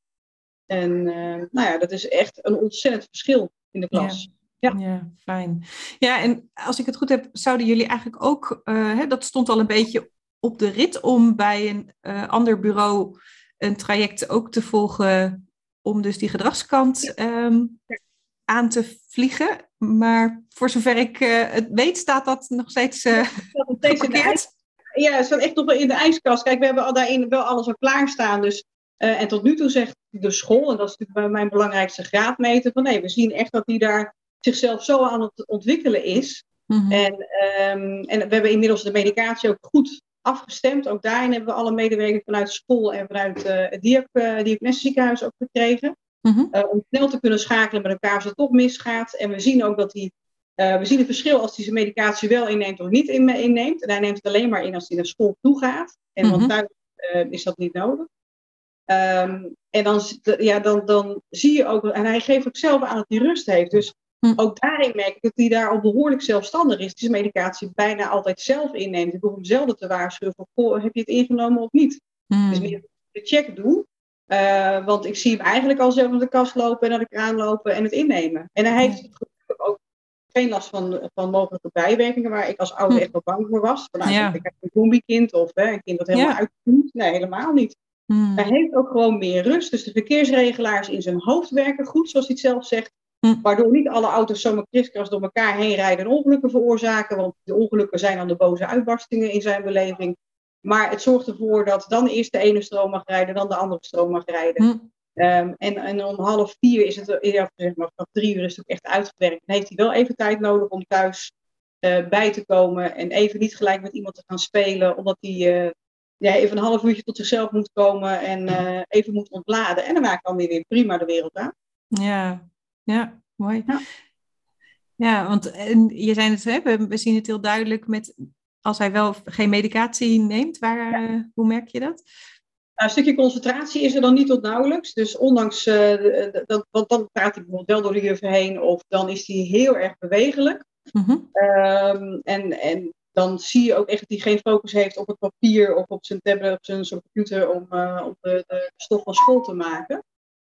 En nou ja, dat is echt een ontzettend verschil in de klas. Ja. Ja. ja, fijn. Ja, en als ik het goed heb, zouden jullie eigenlijk ook, uh, hè, dat stond al een beetje op de rit om bij een uh, ander bureau een traject ook te volgen om dus die gedragskant um, aan te vliegen. Maar voor zover ik uh, het weet, staat dat nog steeds uh. Ja, het staat echt nog wel in de ijskast. Kijk, we hebben al daarin wel alles al klaarstaan. Dus, en tot nu toe zegt de school, en dat is natuurlijk mijn belangrijkste graadmeter, van nee, we zien echt dat die daar zichzelf zo aan het ontwikkelen is. Mm -hmm. en, um, en we hebben inmiddels de medicatie ook goed afgestemd. Ook daarin hebben we alle medewerkers vanuit school en vanuit uh, het Diak, uh, ziekenhuis ook gekregen. Mhm. om snel te kunnen schakelen met elkaar als het toch misgaat. En we zien ook dat hij we zien het verschil als hij zijn medicatie wel inneemt of niet inneemt. En hij neemt het alleen maar in als hij naar school toe gaat. En want mhm. thuis is dat niet nodig. Ehm, en dan, ja, dan, dan zie je ook, en hij geeft ook zelf aan dat hij rust heeft. Dus hm. ook daarin merk ik dat hij daar al behoorlijk zelfstandig is. Die zijn medicatie bijna altijd zelf inneemt. Ik hoef hem zelden te waarschuwen van, heb je het ingenomen of niet? Hm. Dus meer de check doe. Uh, want ik zie hem eigenlijk al zelf naar de kast lopen en naar de kraan lopen en het innemen. En hij heeft ook geen last van, van mogelijke bijwerkingen, waar ik als ouder hm. echt wel bang voor was. Vanuit ja. ik heb een zombiekind of hè, een kind dat helemaal ja. uitkomt. Nee, helemaal niet. Hmm. Hij heeft ook gewoon meer rust. Dus de verkeersregelaars in zijn hoofd werken goed, zoals hij het zelf zegt. Hmm. Waardoor niet alle auto's zomaar kriskras door elkaar heen rijden en ongelukken veroorzaken. Want de ongelukken zijn dan de boze uitbarstingen in zijn beleving. Maar het zorgt ervoor dat dan eerst de ene stroom mag rijden, dan de andere stroom mag rijden. Hmm. Ehm, en, en, om half vier is het, ja, zeg maar, vanaf drie uur is het ook echt uitgewerkt. Dan heeft hij wel even tijd nodig om thuis uh, bij te komen. En even niet gelijk met iemand te gaan spelen, omdat hij uh, ja, even een half uurtje tot zichzelf moet komen en uh, even moet ontladen. En daarna kan hij weer prima de wereld aan. Ja, ja mooi. Ja, ja want en je zei het, hè, we zien het heel duidelijk met als hij wel geen medicatie neemt. Waar, uh, hoe merk je dat? Nou, een stukje concentratie is er dan niet tot nauwelijks. Dus ondanks, uh, dat, want dan praat hij bijvoorbeeld wel door de juf heen of dan is hij heel erg bewegelijk. Mm -hmm. um, en, en dan zie je ook echt dat hij geen focus heeft op het papier of op zijn tablet of zijn, zijn computer om, uh, om de, de, stof van school te maken.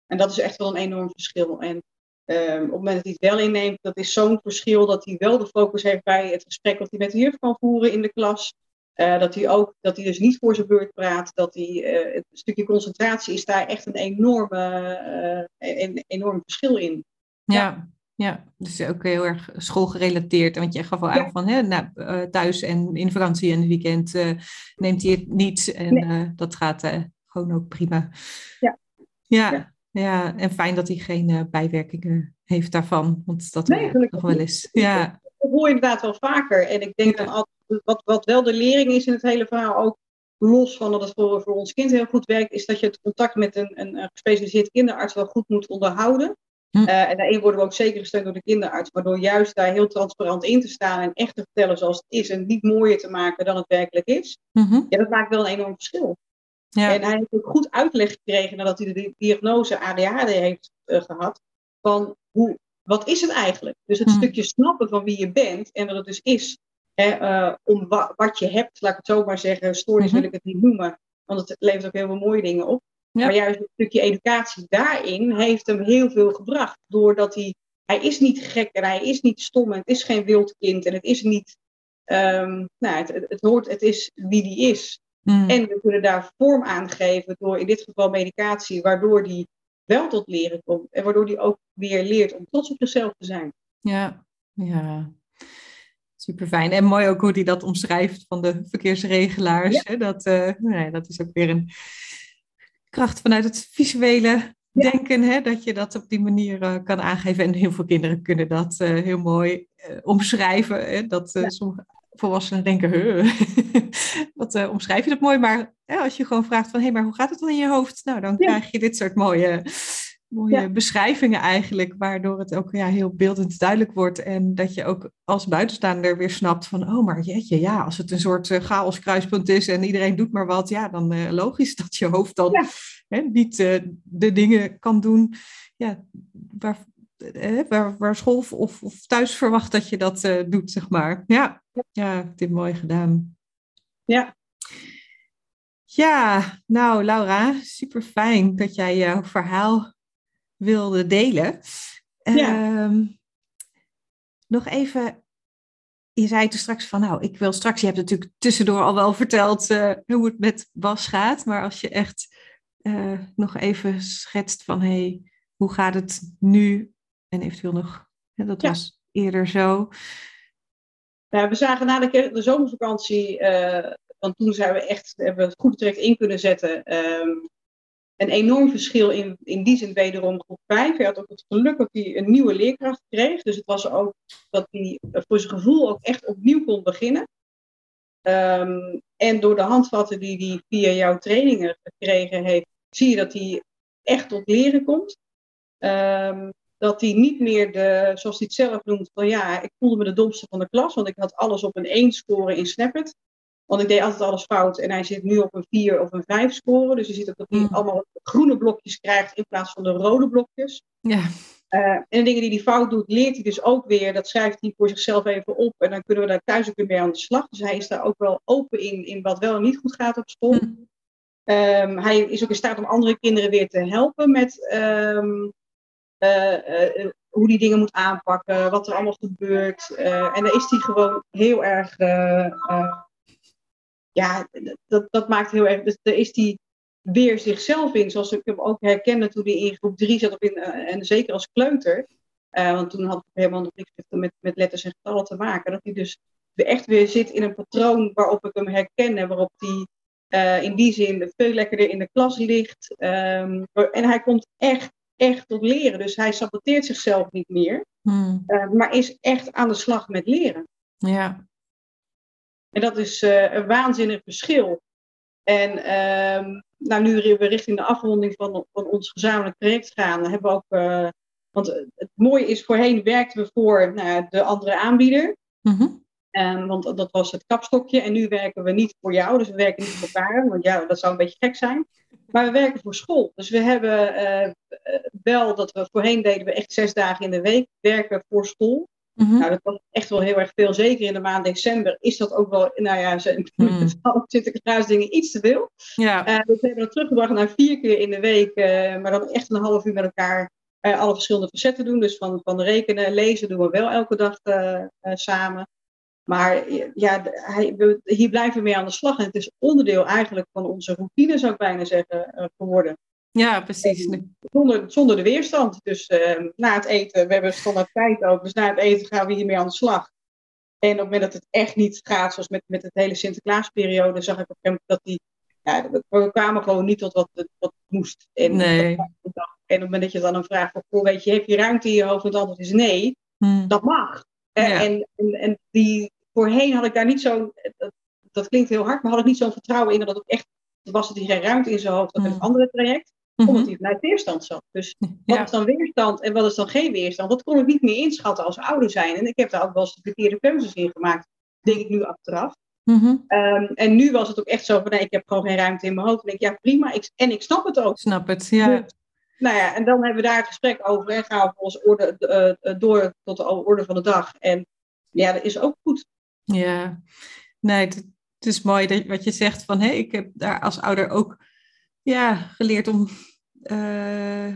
En dat is echt wel een enorm verschil. En uh, op het moment dat hij het wel inneemt, dat is zo'n verschil dat hij wel de focus heeft bij het gesprek wat hij met de juf kan voeren in de klas. Uh, dat hij ook, dat hij dus niet voor zijn beurt praat, dat hij, uh, het stukje concentratie is daar echt een enorme, een, enorm verschil in. ja. Ja, dus ook heel erg schoolgerelateerd. Want je gaf al aan van hè, nou, uh, thuis en in vakantie en het weekend uh, neemt hij het niet. En nee. uh, dat gaat gewoon ook prima. Ja. ja. Ja, ja. en fijn dat hij geen bijwerkingen heeft daarvan. Want dat nee, nog wel eens. Ja. Dat hoor je inderdaad wel vaker. En ik denk dan altijd, wat, wat wel de lering is in het hele verhaal ook, los van dat het voor, voor ons kind heel goed werkt, is dat je het contact met een, een, een gespecialiseerd kinderarts wel goed moet onderhouden. Hm. Uh, en daarin worden we ook zeker gesteund door de kinderarts, waardoor juist daar heel transparant in te staan en echt te vertellen zoals het is en niet mooier te maken dan het werkelijk is. Mm Ja, dat maakt wel een enorm verschil. Ja. En hij heeft ook goed uitleg gekregen nadat hij de diagnose ADHD heeft uh, gehad, van hoe, wat is het eigenlijk? Dus het hm. stukje snappen van wie je bent en dat het dus is hè, uh, om wa wat je hebt, laat ik het zo maar zeggen, stoornis -hmm. wil ik het niet noemen, want het levert ook heel veel mooie dingen op. Maar juist een stukje educatie daarin heeft hem heel veel gebracht. Doordat hij, hij is niet gek en hij is niet stom en het is geen wild kind en het is niet, um, nou, het, het, hoort, het is wie die is. Hmm. En we kunnen daar vorm aan geven door in dit geval medicatie, waardoor die wel tot leren komt. En waardoor die ook weer leert om trots op zichzelf te zijn. Ja, ja. Super fijn. En mooi ook hoe hij dat omschrijft van de verkeersregelaars. Dat, uh, nee, dat is ook weer een kracht vanuit het visuele denken, hè, dat je dat op die manier uh, kan aangeven. En heel veel kinderen kunnen dat uh, heel mooi uh, omschrijven. Hè, dat ja. sommige volwassenen denken, wat omschrijf je dat mooi? Maar als je gewoon vraagt van, hé, hey, maar hoe gaat het dan in je hoofd? Nou, dan ja. krijg je dit soort mooie mooie ja. beschrijvingen eigenlijk, waardoor het ook ja, heel beeldend duidelijk wordt. En dat je ook als buitenstaander weer snapt van, oh maar jeetje, ja, als het een soort uh, chaos kruispunt is en iedereen doet maar wat, ja, dan uh, logisch dat je hoofd dan hè, niet de dingen kan doen ja, waar, waar, waar school of, of thuis verwacht dat je dat doet, zeg maar. Ja, ja, dit mooi gedaan. Ja, ja, nou Laura, super fijn dat jij jouw verhaal wilde delen. Ja. Uh, nog even, je zei toen straks van, nou, ik wil straks, je hebt natuurlijk tussendoor al wel verteld uh, hoe het met Bas gaat, maar als je echt uh, nog even schetst van, hey, hoe gaat het nu? En eventueel nog, hè, dat ja. was eerder zo. Nou, we zagen na de, zomervakantie, uh, want toen zijn we echt, hebben we het goed direct in kunnen zetten. Um, een enorm verschil in, in die zin wederom groep 5. Hij had ook het geluk dat hij een nieuwe leerkracht kreeg. Dus het was ook dat hij voor zijn gevoel ook echt opnieuw kon beginnen. Um, en door de handvatten die hij via jouw trainingen gekregen heeft, zie je dat hij echt tot leren komt. Ehm, dat hij niet meer de, zoals hij het zelf noemt, van ja, ik voelde me de domste van de klas, want ik had alles op een 1 scoren in Snappet. Want ik deed altijd alles fout en hij zit nu op een 4 of een 5 scoren. Dus je ziet ook dat hij Mm. allemaal groene blokjes krijgt in plaats van de rode blokjes. Ja. Eh, en de dingen die hij fout doet, leert hij dus ook weer. Dat schrijft hij voor zichzelf even op. En dan kunnen we daar thuis ook weer mee aan de slag. Dus hij is daar ook wel open in, in wat wel en niet goed gaat op school. Hm. Ehm, hij is ook in staat om andere kinderen weer te helpen met ehm, eh, eh, hoe die dingen moet aanpakken, wat er allemaal gebeurt. Eh, en daar is hij gewoon heel erg. eh, eh, ja, dat, dat maakt heel erg. Dus is hij weer zichzelf in, zoals ik hem ook herkende toen hij in groep 3 zat, of in, eh, en zeker als kleuter. Eh, want toen had ik helemaal nog niks met, met, letters en getallen te maken. Dat hij dus echt weer zit in een patroon waarop ik hem herken en waarop hij eh, in die zin veel lekkerder in de klas ligt. Ehm, en hij komt echt, echt tot leren. Dus hij saboteert zichzelf niet meer, Hm. eh, maar is echt aan de slag met leren. Ja. En dat is eh, een waanzinnig verschil. En ehm, nou, nu we richting de afronding van, van ons gezamenlijk project gaan, hebben we ook. eh, want het mooie is, voorheen werkten we voor nou, de andere aanbieder. Mhm. Want dat was het kapstokje. En nu werken we niet voor jou. Dus we werken niet voor elkaar. Want ja, dat zou een beetje gek zijn. Maar we werken voor school. Dus we hebben eh, wel dat we voorheen deden we echt zes dagen in de week werken voor school. Mhm. Nou, dat was echt wel heel erg veel. Zeker in de maand december is dat ook wel, nou ja, ze- met alle Sinterklaasdingen iets te veel. Ja. Eh, dus we hebben dat teruggebracht naar vier keer in de week, eh, maar dan echt een half uur met elkaar alle verschillende facetten doen. Dus van, van rekenen, lezen doen we wel elke dag samen. Maar ja, hij, we- hier blijven we mee aan de slag. En het is onderdeel eigenlijk van onze routine, zou ik bijna zeggen, eh, geworden. ja, precies. Zonder, zonder de weerstand. Dus eh, na het eten, we hebben standaard tijd ook. Dus na het eten gaan we hiermee aan de slag. En op het moment dat het echt niet gaat, zoals met, met het hele Sinterklaasperiode, zag ik op een gegeven moment dat die. Ja, we- kwamen gewoon niet tot wat wat moest. En, Nee. en op het moment dat je dan een vraag van, weet je, heb je ruimte in je hoofd? En het antwoord is nee, Hm. dat mag. Eh, Ja. En, en, en die, voorheen had ik daar niet zo, dat, dat klinkt heel hard, maar had ik niet zo'n vertrouwen in dat het ook echt, was dat hij geen ruimte in zijn hoofd, dat Mm. het andere traject Mhm. omdat hij vanuit weerstand zat. Dus wat Ja. is dan weerstand en wat is dan geen weerstand? Dat kon ik niet meer inschatten als ouder zijn. En ik heb daar ook wel eens de verkeerde keuzes in gemaakt, denk ik nu achteraf. Mhm. Ehm, en nu was het ook echt zo van, nee, ik heb gewoon geen ruimte in mijn hoofd. En ik denk, ja prima, ik, en ik snap het ook. Snap het, ja. Dus, nou ja, en dan hebben we daar het gesprek over en gaan we volgens orde, eh, eh, door tot de orde van de dag. En ja, dat is ook goed. Ja, nee, het, is mooi dat, wat je zegt van, ik heb daar als ouder ook ja, geleerd om eh,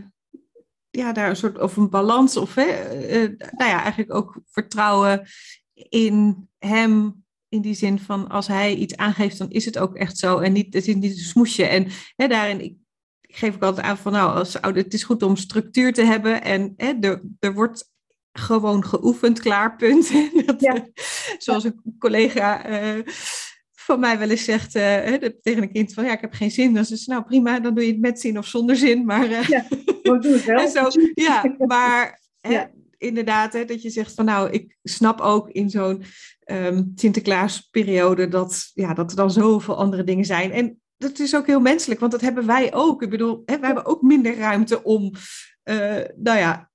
ja, daar een soort of een balans of, hè, nou ja, eigenlijk ook vertrouwen in hem. In die zin van als hij iets aangeeft, dan is het ook echt zo. En niet, het is niet een smoesje. En hè, daarin, ik geef ook altijd aan van nou, als ouder, het is goed om structuur te hebben. En hè, er, er wordt gewoon geoefend, klaar, punt. Dat, Ja. eh, zoals een collega eh, van mij wel eens zegt eh, tegen een kind van ja, ik heb geen zin. Dan is het nou prima, dan doe je het met zin of zonder zin. Maar het wel. en zo, ja, maar hè, Ja. inderdaad, hè, dat je zegt van nou, ik snap ook in zo'n ehm Sinterklaasperiode dat, ja, dat er dan zoveel andere dingen zijn. En dat is ook heel menselijk, want dat hebben wij ook. Ik bedoel, hè, wij hebben ook minder ruimte om, eh, nou ja,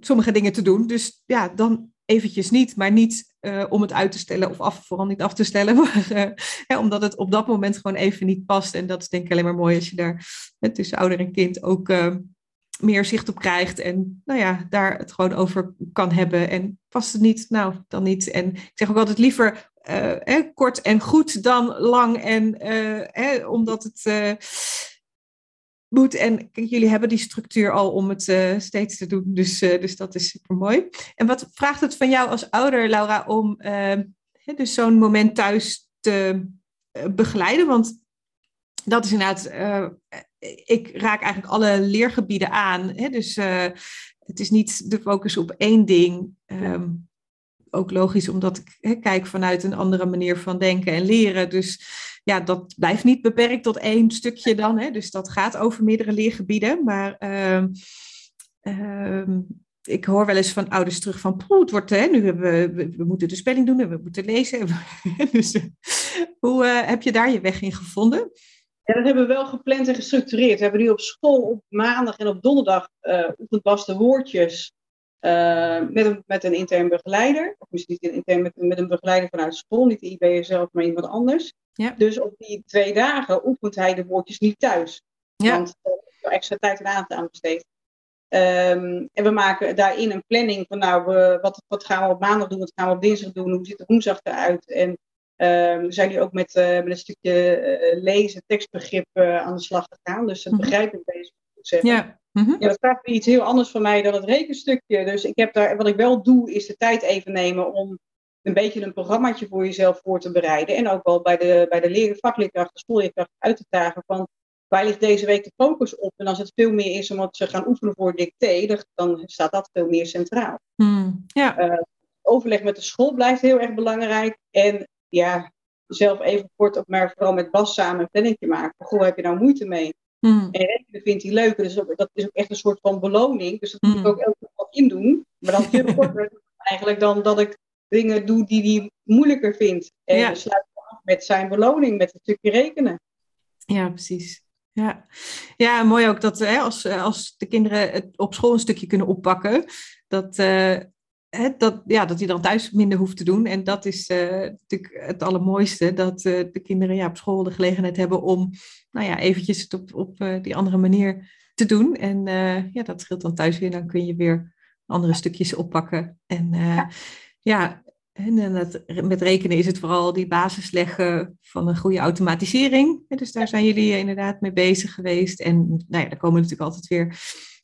sommige dingen te doen. Dus ja, dan eventjes niet, maar niet eh, om het uit te stellen of af, vooral niet af te stellen, maar eh, hè, omdat het op dat moment gewoon even niet past. En dat is denk ik alleen maar mooi als je daar hè, tussen ouder en kind ook meer zicht op krijgt. En nou ja, daar het gewoon over kan hebben. En past het niet, nou dan niet. En ik zeg ook altijd liever eh, hè, kort en goed dan lang. En eh, hè, omdat het eh, moet. En jullie hebben die structuur al om het eh, steeds te doen. Dus, eh, dus dat is super mooi. En wat vraagt het van jou als ouder, Laura, om eh, dus zo'n moment thuis te eh, begeleiden? Want dat is inderdaad, eh, ik raak eigenlijk alle leergebieden aan. Hè? Dus eh, het is niet de focus op één ding. Ehm, ook logisch, omdat ik kijk vanuit een andere manier van denken en leren. Dus ja, dat blijft niet beperkt tot één stukje dan. Hè? Dus dat gaat over meerdere leergebieden. Maar ehm, ehm, ik hoor wel eens van ouders terug van, poeh, het wordt, hè, nu hebben we, we, moeten de spelling doen en we moeten lezen. dus, Hoe heb je daar je weg in gevonden? Ja, dat hebben we wel gepland en gestructureerd. We hebben nu op school op maandag en op donderdag uh, de woordjes uh, met, een, met een intern begeleider. Of misschien niet intern, met, met een begeleider vanuit school, niet de IBR zelf, maar iemand anders. Ja. Dus op die twee dagen oefent hij de woordjes niet thuis. Ja. Want er is extra tijd en aandacht aan besteed. Um, en we maken daarin een planning van nou, we, wat, wat gaan we op maandag doen, wat gaan we op dinsdag doen, hoe ziet de woensdag eruit. En Um, zijn nu ook met, uh, met een stukje uh, lezen, tekstbegrip uh, aan de slag gegaan. Dus dat begrijp ik deze goed zeggen. Ja. -hmm. ja, dat vraagt iets heel anders van mij dan het rekenstukje. Dus ik heb daar, wat ik wel doe, is de tijd even nemen om een beetje een programmaatje voor jezelf voor te bereiden. En ook wel bij de, bij de leren, vakleerkrachten, schoolleerkrachten uit te dagen van waar ligt deze week de focus op? En als het veel meer is omdat ze gaan oefenen voor dicté, dan staat dat veel meer centraal. Mm, ja. overleg met de school blijft heel erg belangrijk. En ja, zelf even kort op, maar vooral met Bas samen een plannetje maken. Goh, heb je nou moeite mee? Mm. En rekenen vindt hij leuk, dus dat is ook echt een soort van beloning. Dus dat moet ik ook elke keer wat in doen. Maar dan veel korter eigenlijk dan dat ik dingen doe die hij moeilijker vindt. En ja. sluit af met zijn beloning, met het stukje rekenen. Ja, precies. Ja, ja mooi ook dat hè, als, als de kinderen het op school een stukje kunnen oppakken, dat, uh, dat, ja, dat hij dan thuis minder hoeft te doen. En dat is uh, natuurlijk het allermooiste, dat uh, de kinderen ja, op school de gelegenheid hebben om nou ja, eventjes het op, op uh, die andere manier te doen. En ja, dat scheelt dan thuis weer. Dan kun je weer andere stukjes oppakken. En ja, ja en het, met rekenen is het vooral die basis leggen van een goede automatisering. Dus daar zijn jullie inderdaad mee bezig geweest. En nou ja, daar komen natuurlijk altijd weer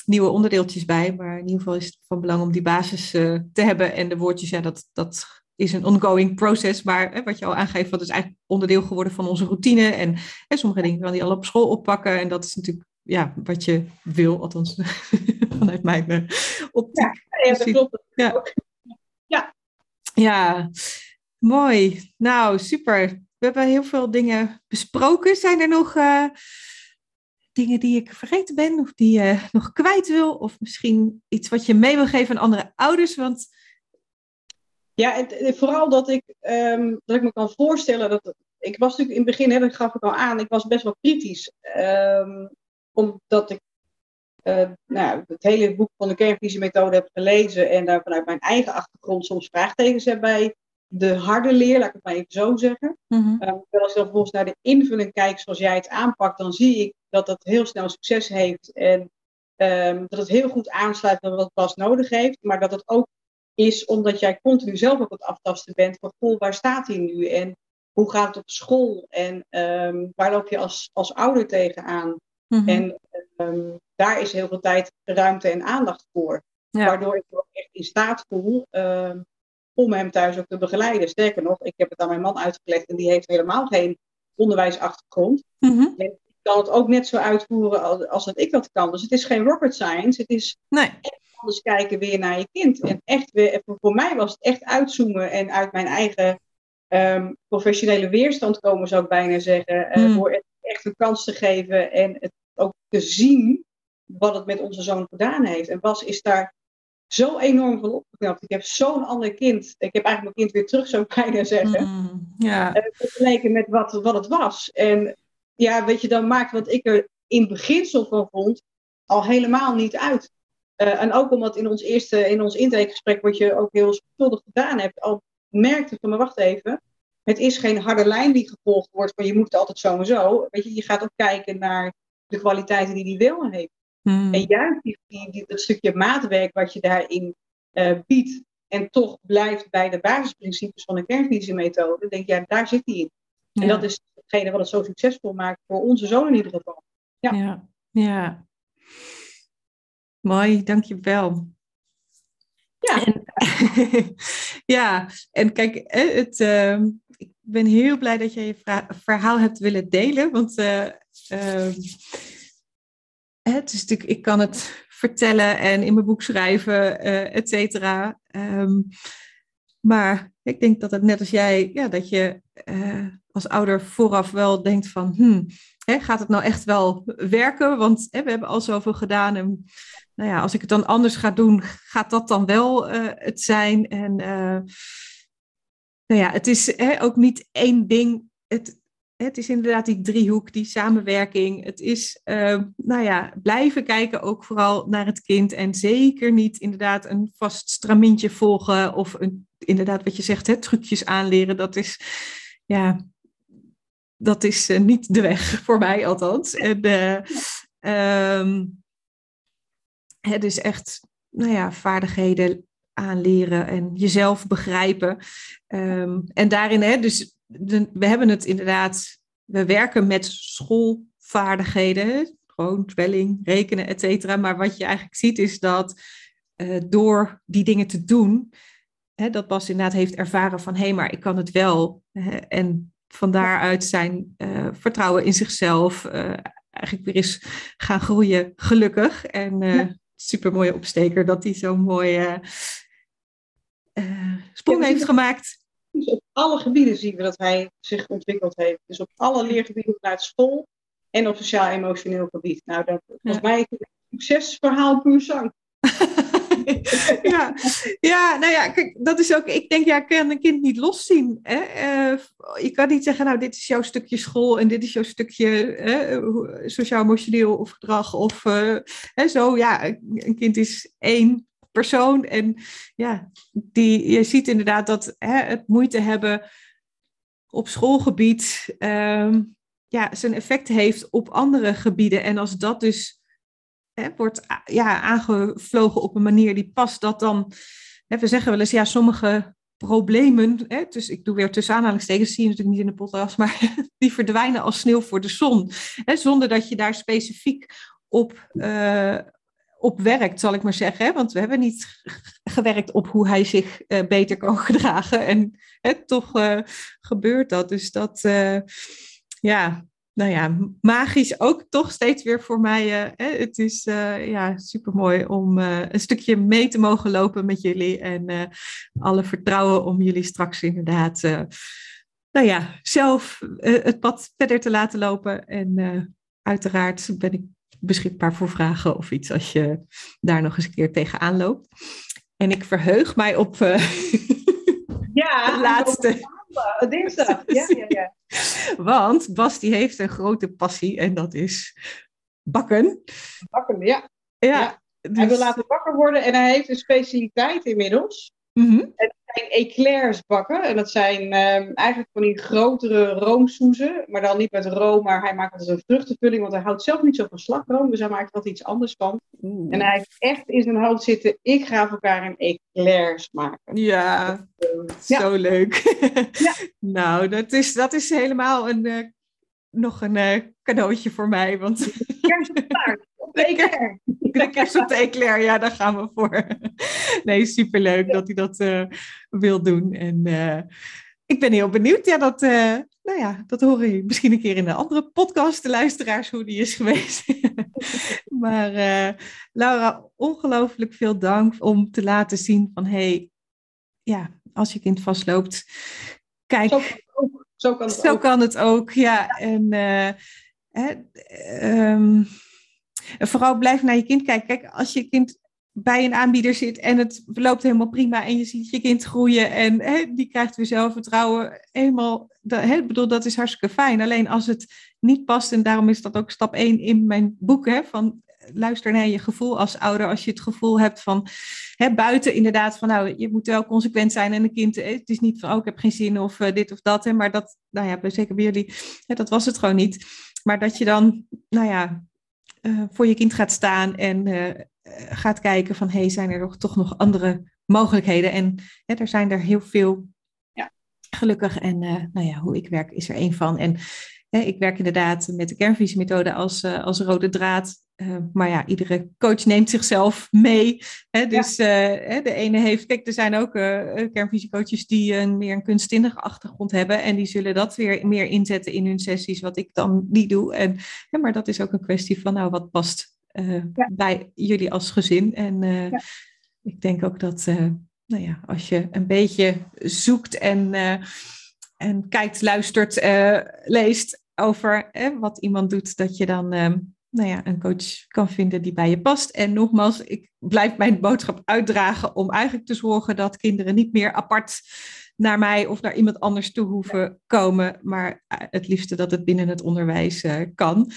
nieuwe onderdeeltjes bij. Maar in ieder geval is het van belang om die basis uh, te hebben. En de woordjes, ja, dat, dat is een ongoing process. Maar hè, wat je al aangeeft, dat is eigenlijk onderdeel geworden van onze routine. En hè, sommige dingen kan die al op school oppakken. En dat is natuurlijk ja, wat je wil, althans vanuit mijn uh, optiek. Ja, ja, dat klopt. Ja. ja. ja, mooi. Nou, super. We hebben heel veel dingen besproken. Zijn er nog... Uh, dingen die ik vergeten ben of die je nog kwijt wil? Of misschien iets wat je mee wil geven aan andere ouders? Want... Ja, en, vooral dat ik, um, dat ik me kan voorstellen dat. Ik was natuurlijk in het begin, hè, dat gaf ik al aan, ik was best wel kritisch. Um, omdat ik uh, nou, het hele boek van de kernvisiemethode heb gelezen en daar vanuit mijn eigen achtergrond soms vraagtekens heb bij de harde leer, laat ik het maar even zo zeggen. Mm-hmm. Uh, als ik dan vervolgens naar de invulling kijk zoals jij het aanpakt, dan zie ik dat dat heel snel succes heeft en um, dat het heel goed aansluit bij wat Bas nodig heeft, maar dat het ook is omdat jij continu zelf op het aftasten bent van goh, waar staat hij nu en hoe gaat het op school en um, waar loop je als, als ouder tegenaan. Mm-hmm. En um, daar is heel veel tijd, ruimte en aandacht voor. Ja. Waardoor ik ook echt in staat voel om hem thuis ook te begeleiden. Sterker nog, ik heb het aan mijn man uitgelegd en die heeft helemaal geen onderwijsachtergrond. Ik kan het ook net zo uitvoeren als, als dat ik dat kan. Dus het is geen rocket science. Het is nee. echt anders kijken weer naar je kind. En echt weer, voor mij was het echt uitzoomen en uit mijn eigen um, professionele weerstand komen, zou ik bijna zeggen. Uh, Mm. Door het echt een kans te geven en het ook te zien wat het met onze zoon gedaan heeft. En Bas is daar zo enorm van opgeknapt. Ik heb zo'n ander kind. Ik heb eigenlijk mijn kind weer terug, zou ik bijna zeggen. Mm, ja. Uh, vergeleken met wat, wat het was. En ja, weet je, dan maakt wat ik er in beginsel van vond al helemaal niet uit. Uh, en ook omdat in ons eerste, in ons intakegesprek, wat je ook heel zorgvuldig gedaan hebt, al merkte van, maar wacht even, het is geen harde lijn die gevolgd wordt van je moet het altijd zo en zo. Weet je, je gaat ook kijken naar de kwaliteiten die die wel heeft. Mm. En juist die, die, die, dat stukje maatwerk wat je daarin uh, biedt en toch blijft bij de basisprincipes van de kernvisiemethode, denk je, ja, daar zit hij in. Ja. En dat is hetgene wat het zo succesvol maakt voor onze zoon in ieder geval. Ja. ja. ja. Mooi, dankjewel. Ja. En, ja, en kijk, het, uh, ik ben heel blij dat je je verhaal hebt willen delen, want uh, uh, het is natuurlijk, ik kan het vertellen en in mijn boek schrijven, uh, et cetera. Um, maar ik denk dat het net als jij, ja, dat je uh, als ouder vooraf wel denkt van, hmm, hè, gaat het nou echt wel werken? Want hè, we hebben al zoveel gedaan en nou ja, als ik het dan anders ga doen, gaat dat dan wel uh, het zijn? En uh, nou ja, het is hè, ook niet één ding het, het is inderdaad die driehoek, die samenwerking. Het is, uh, nou ja, blijven kijken ook vooral naar het kind. En zeker niet inderdaad een vast stramintje volgen. Of een, inderdaad wat je zegt, hè, trucjes aanleren. Dat is, ja, dat is uh, niet de weg voor mij althans. En, uh, um, het is echt, nou ja, vaardigheden aanleren en jezelf begrijpen. Um, en daarin, hè, dus de, we hebben het inderdaad, we werken met schoolvaardigheden, gewoon spelling, rekenen, et cetera. Maar wat je eigenlijk ziet is dat uh, door die dingen te doen, hè, dat Bas inderdaad heeft ervaren van hé, hey, maar ik kan het wel. Hè, en van daaruit zijn uh, vertrouwen in zichzelf uh, eigenlijk weer eens gaan groeien, gelukkig. En ja. super mooie opsteker dat hij zo'n mooie sprong ja, heeft gemaakt. Dus op alle gebieden zien we dat hij zich ontwikkeld heeft. Dus op alle leergebieden vanuit school en op sociaal-emotioneel gebied. Nou, dat volgens ja. mij een succesverhaal puur zang. ja. ja, nou ja, kijk, dat is ook, ik denk, ja, kan een kind niet loszien. Hè? Uh, je kan niet zeggen, nou, dit is jouw stukje school en dit is jouw stukje sociaal-emotioneel of gedrag of hè, zo. Ja, een kind is één persoon. En ja, die, je ziet inderdaad dat het moeite hebben op schoolgebied um, ja, zijn effect heeft op andere gebieden. En als dat dus hè, wordt ja, aangevlogen op een manier die past, dat dan, hè, we zeggen wel eens, ja, sommige problemen, hè, dus ik doe weer tussen aanhalingstekens, zie je natuurlijk niet in de podcast, maar die verdwijnen als sneeuw voor de zon. Hè, zonder dat je daar specifiek op, uh, op werkt, zal ik maar zeggen. Want we hebben niet gewerkt op hoe hij zich uh, beter kan gedragen. En hè, toch gebeurt dat. Dus dat, ja, nou ja, magisch ook toch steeds weer voor mij. Hè, het is ja, super mooi om een stukje mee te mogen lopen met jullie. En alle vertrouwen om jullie straks inderdaad. nou ja, zelf het pad verder te laten lopen. En uiteraard ben ik beschikbaar voor vragen of iets als je daar nog eens een keer tegenaan loopt. En ik verheug mij op uh, ja, de laatste. Dinsdag. Ja, ja, ja. Want Bas die heeft een grote passie en dat is bakken. Bakken, ja. Ja. ja. Dus... Hij wil laten bakken worden en hij heeft een specialiteit inmiddels. Mm -hmm. En dat zijn eclairs bakken. En dat zijn um, eigenlijk van die grotere roomsoezen. Maar dan niet met room, maar hij maakt het als een vruchtenvulling. Want hij houdt zelf niet zo van slagroom. Dus hij maakt er wat iets anders van. En hij heeft echt in zijn hoofd zitten. Ik ga voor elkaar een eclairs maken. Ja, dus, uh, zo ja. leuk. ja. nou, dat is, dat is helemaal een, uh, nog een uh, cadeautje voor mij. Want... Kers op taart. Eclair. De kerst op de eclair, ja, daar gaan we voor. Nee, superleuk dat hij dat uh, wil doen. En uh, ik ben heel benieuwd. Ja, dat, uh, nou ja, dat horen jullie misschien een keer in een andere podcast, de luisteraars, hoe die is geweest. maar Laura, ongelooflijk veel dank om te laten zien van, hey, ja, als je kind vastloopt, kijk. Zo kan het ook. Zo kan het, zo ook. Kan het ook. ja. En hè, um, en vooral blijf naar je kind kijken. Kijk, als je kind bij een aanbieder zit en het loopt helemaal prima en je ziet je kind groeien en hè, die krijgt weer zelfvertrouwen, helemaal, hè, ik bedoel, dat is hartstikke fijn. Alleen als het niet past, en daarom is dat ook stap 1 in mijn boek, hè, van luister naar je gevoel als ouder. Als je het gevoel hebt van hè, buiten inderdaad van nou, je moet wel consequent zijn en een kind, het is niet van oh, ik heb geen zin of uh, dit of dat. Hè, maar dat, nou ja, zeker bij jullie, hè, dat was het gewoon niet. Maar dat je dan, nou ja, uh, voor je kind gaat staan en uh, gaat kijken van hey, zijn er toch nog andere mogelijkheden? En hè, er zijn er heel veel. Ja. Gelukkig. En uh, nou ja, hoe ik werk is er één van. En ik werk inderdaad met de kernvisiemethode als, als rode draad. Uh, maar ja, iedere coach neemt zichzelf mee. Hè? Dus ja. uh, de ene heeft, kijk, er zijn ook uh, die een meer een kunstzinnige achtergrond hebben. En die zullen dat weer meer inzetten in hun sessies, wat ik dan niet doe. En, maar dat is ook een kwestie van, nou, wat past ja. bij jullie als gezin? En ja. ik denk ook dat, nou ja, als je een beetje zoekt en, en kijkt, luistert, leest over wat iemand doet, dat je dan nou ja, een coach kan vinden die bij je past. En nogmaals, ik blijf mijn boodschap uitdragen om eigenlijk te zorgen dat kinderen niet meer apart naar mij of naar iemand anders toe hoeven komen, maar eh, het liefste dat het binnen het onderwijs uh, kan.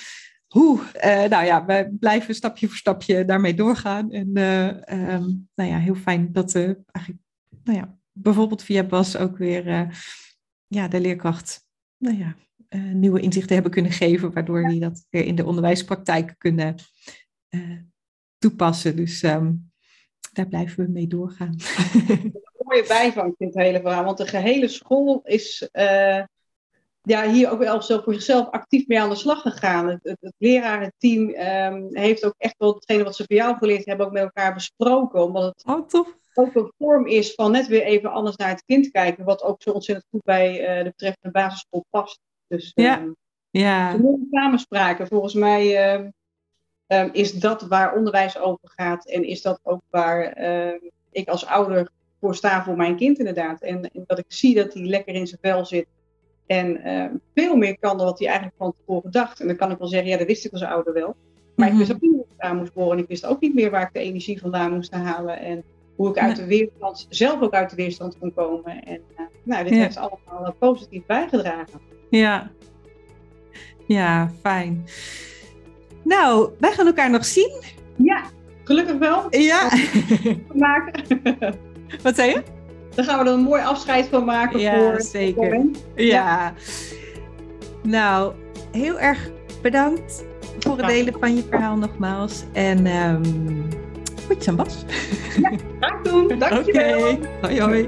Hoe? Uh, nou ja, we blijven stapje voor stapje daarmee doorgaan. En um, nou ja, heel fijn dat we eigenlijk, nou ja, bijvoorbeeld via Bas ook weer ja, de leerkracht, nou ja, nieuwe inzichten hebben kunnen geven, waardoor die dat weer in de onderwijspraktijk kunnen toepassen. Dus um, daar blijven we mee doorgaan. mooie bijvang in het hele verhaal. Want de gehele school is uh, ja, hier ook wel zelf voor zichzelf actief mee aan de slag gegaan. Het, het, het lerarenteam um, heeft ook echt wel hetgene wat ze voor jou geleerd hebben ook met elkaar besproken. Omdat het oh, tof. ook een vorm is van net weer even anders naar het kind kijken. Wat ook zo ontzettend goed bij uh, de betreffende basisschool past. Dus ja. Um, ja. samenspraken. Volgens mij um, is dat waar onderwijs over gaat. En is dat ook waar ik als ouder voor staan voor mijn kind inderdaad. En, en dat ik zie dat hij lekker in zijn vel zit. En veel meer kan dan wat hij eigenlijk van tevoren dacht. En dan kan ik wel zeggen, ja, dat wist ik als ouder wel. Maar ik wist ook niet hoe ik aan moest boren. En ik wist ook niet meer waar ik de energie vandaan moest halen. En hoe ik uit de weerstand, zelf ook uit de weerstand kon komen. En uh, nou, dit ja. heeft allemaal positief bijgedragen. Ja. Ja, fijn. Nou, wij gaan elkaar nog zien. Ja, gelukkig wel. Ja. Maken. Wat zei je? Dan gaan we er een mooi afscheid van maken ja, voor zeker. Ja. ja. Nou, heel erg bedankt voor het delen van je verhaal nogmaals. En um, goed aan Bas. Ja, graag doen. Dankjewel. Oké, okay. hoi hoi.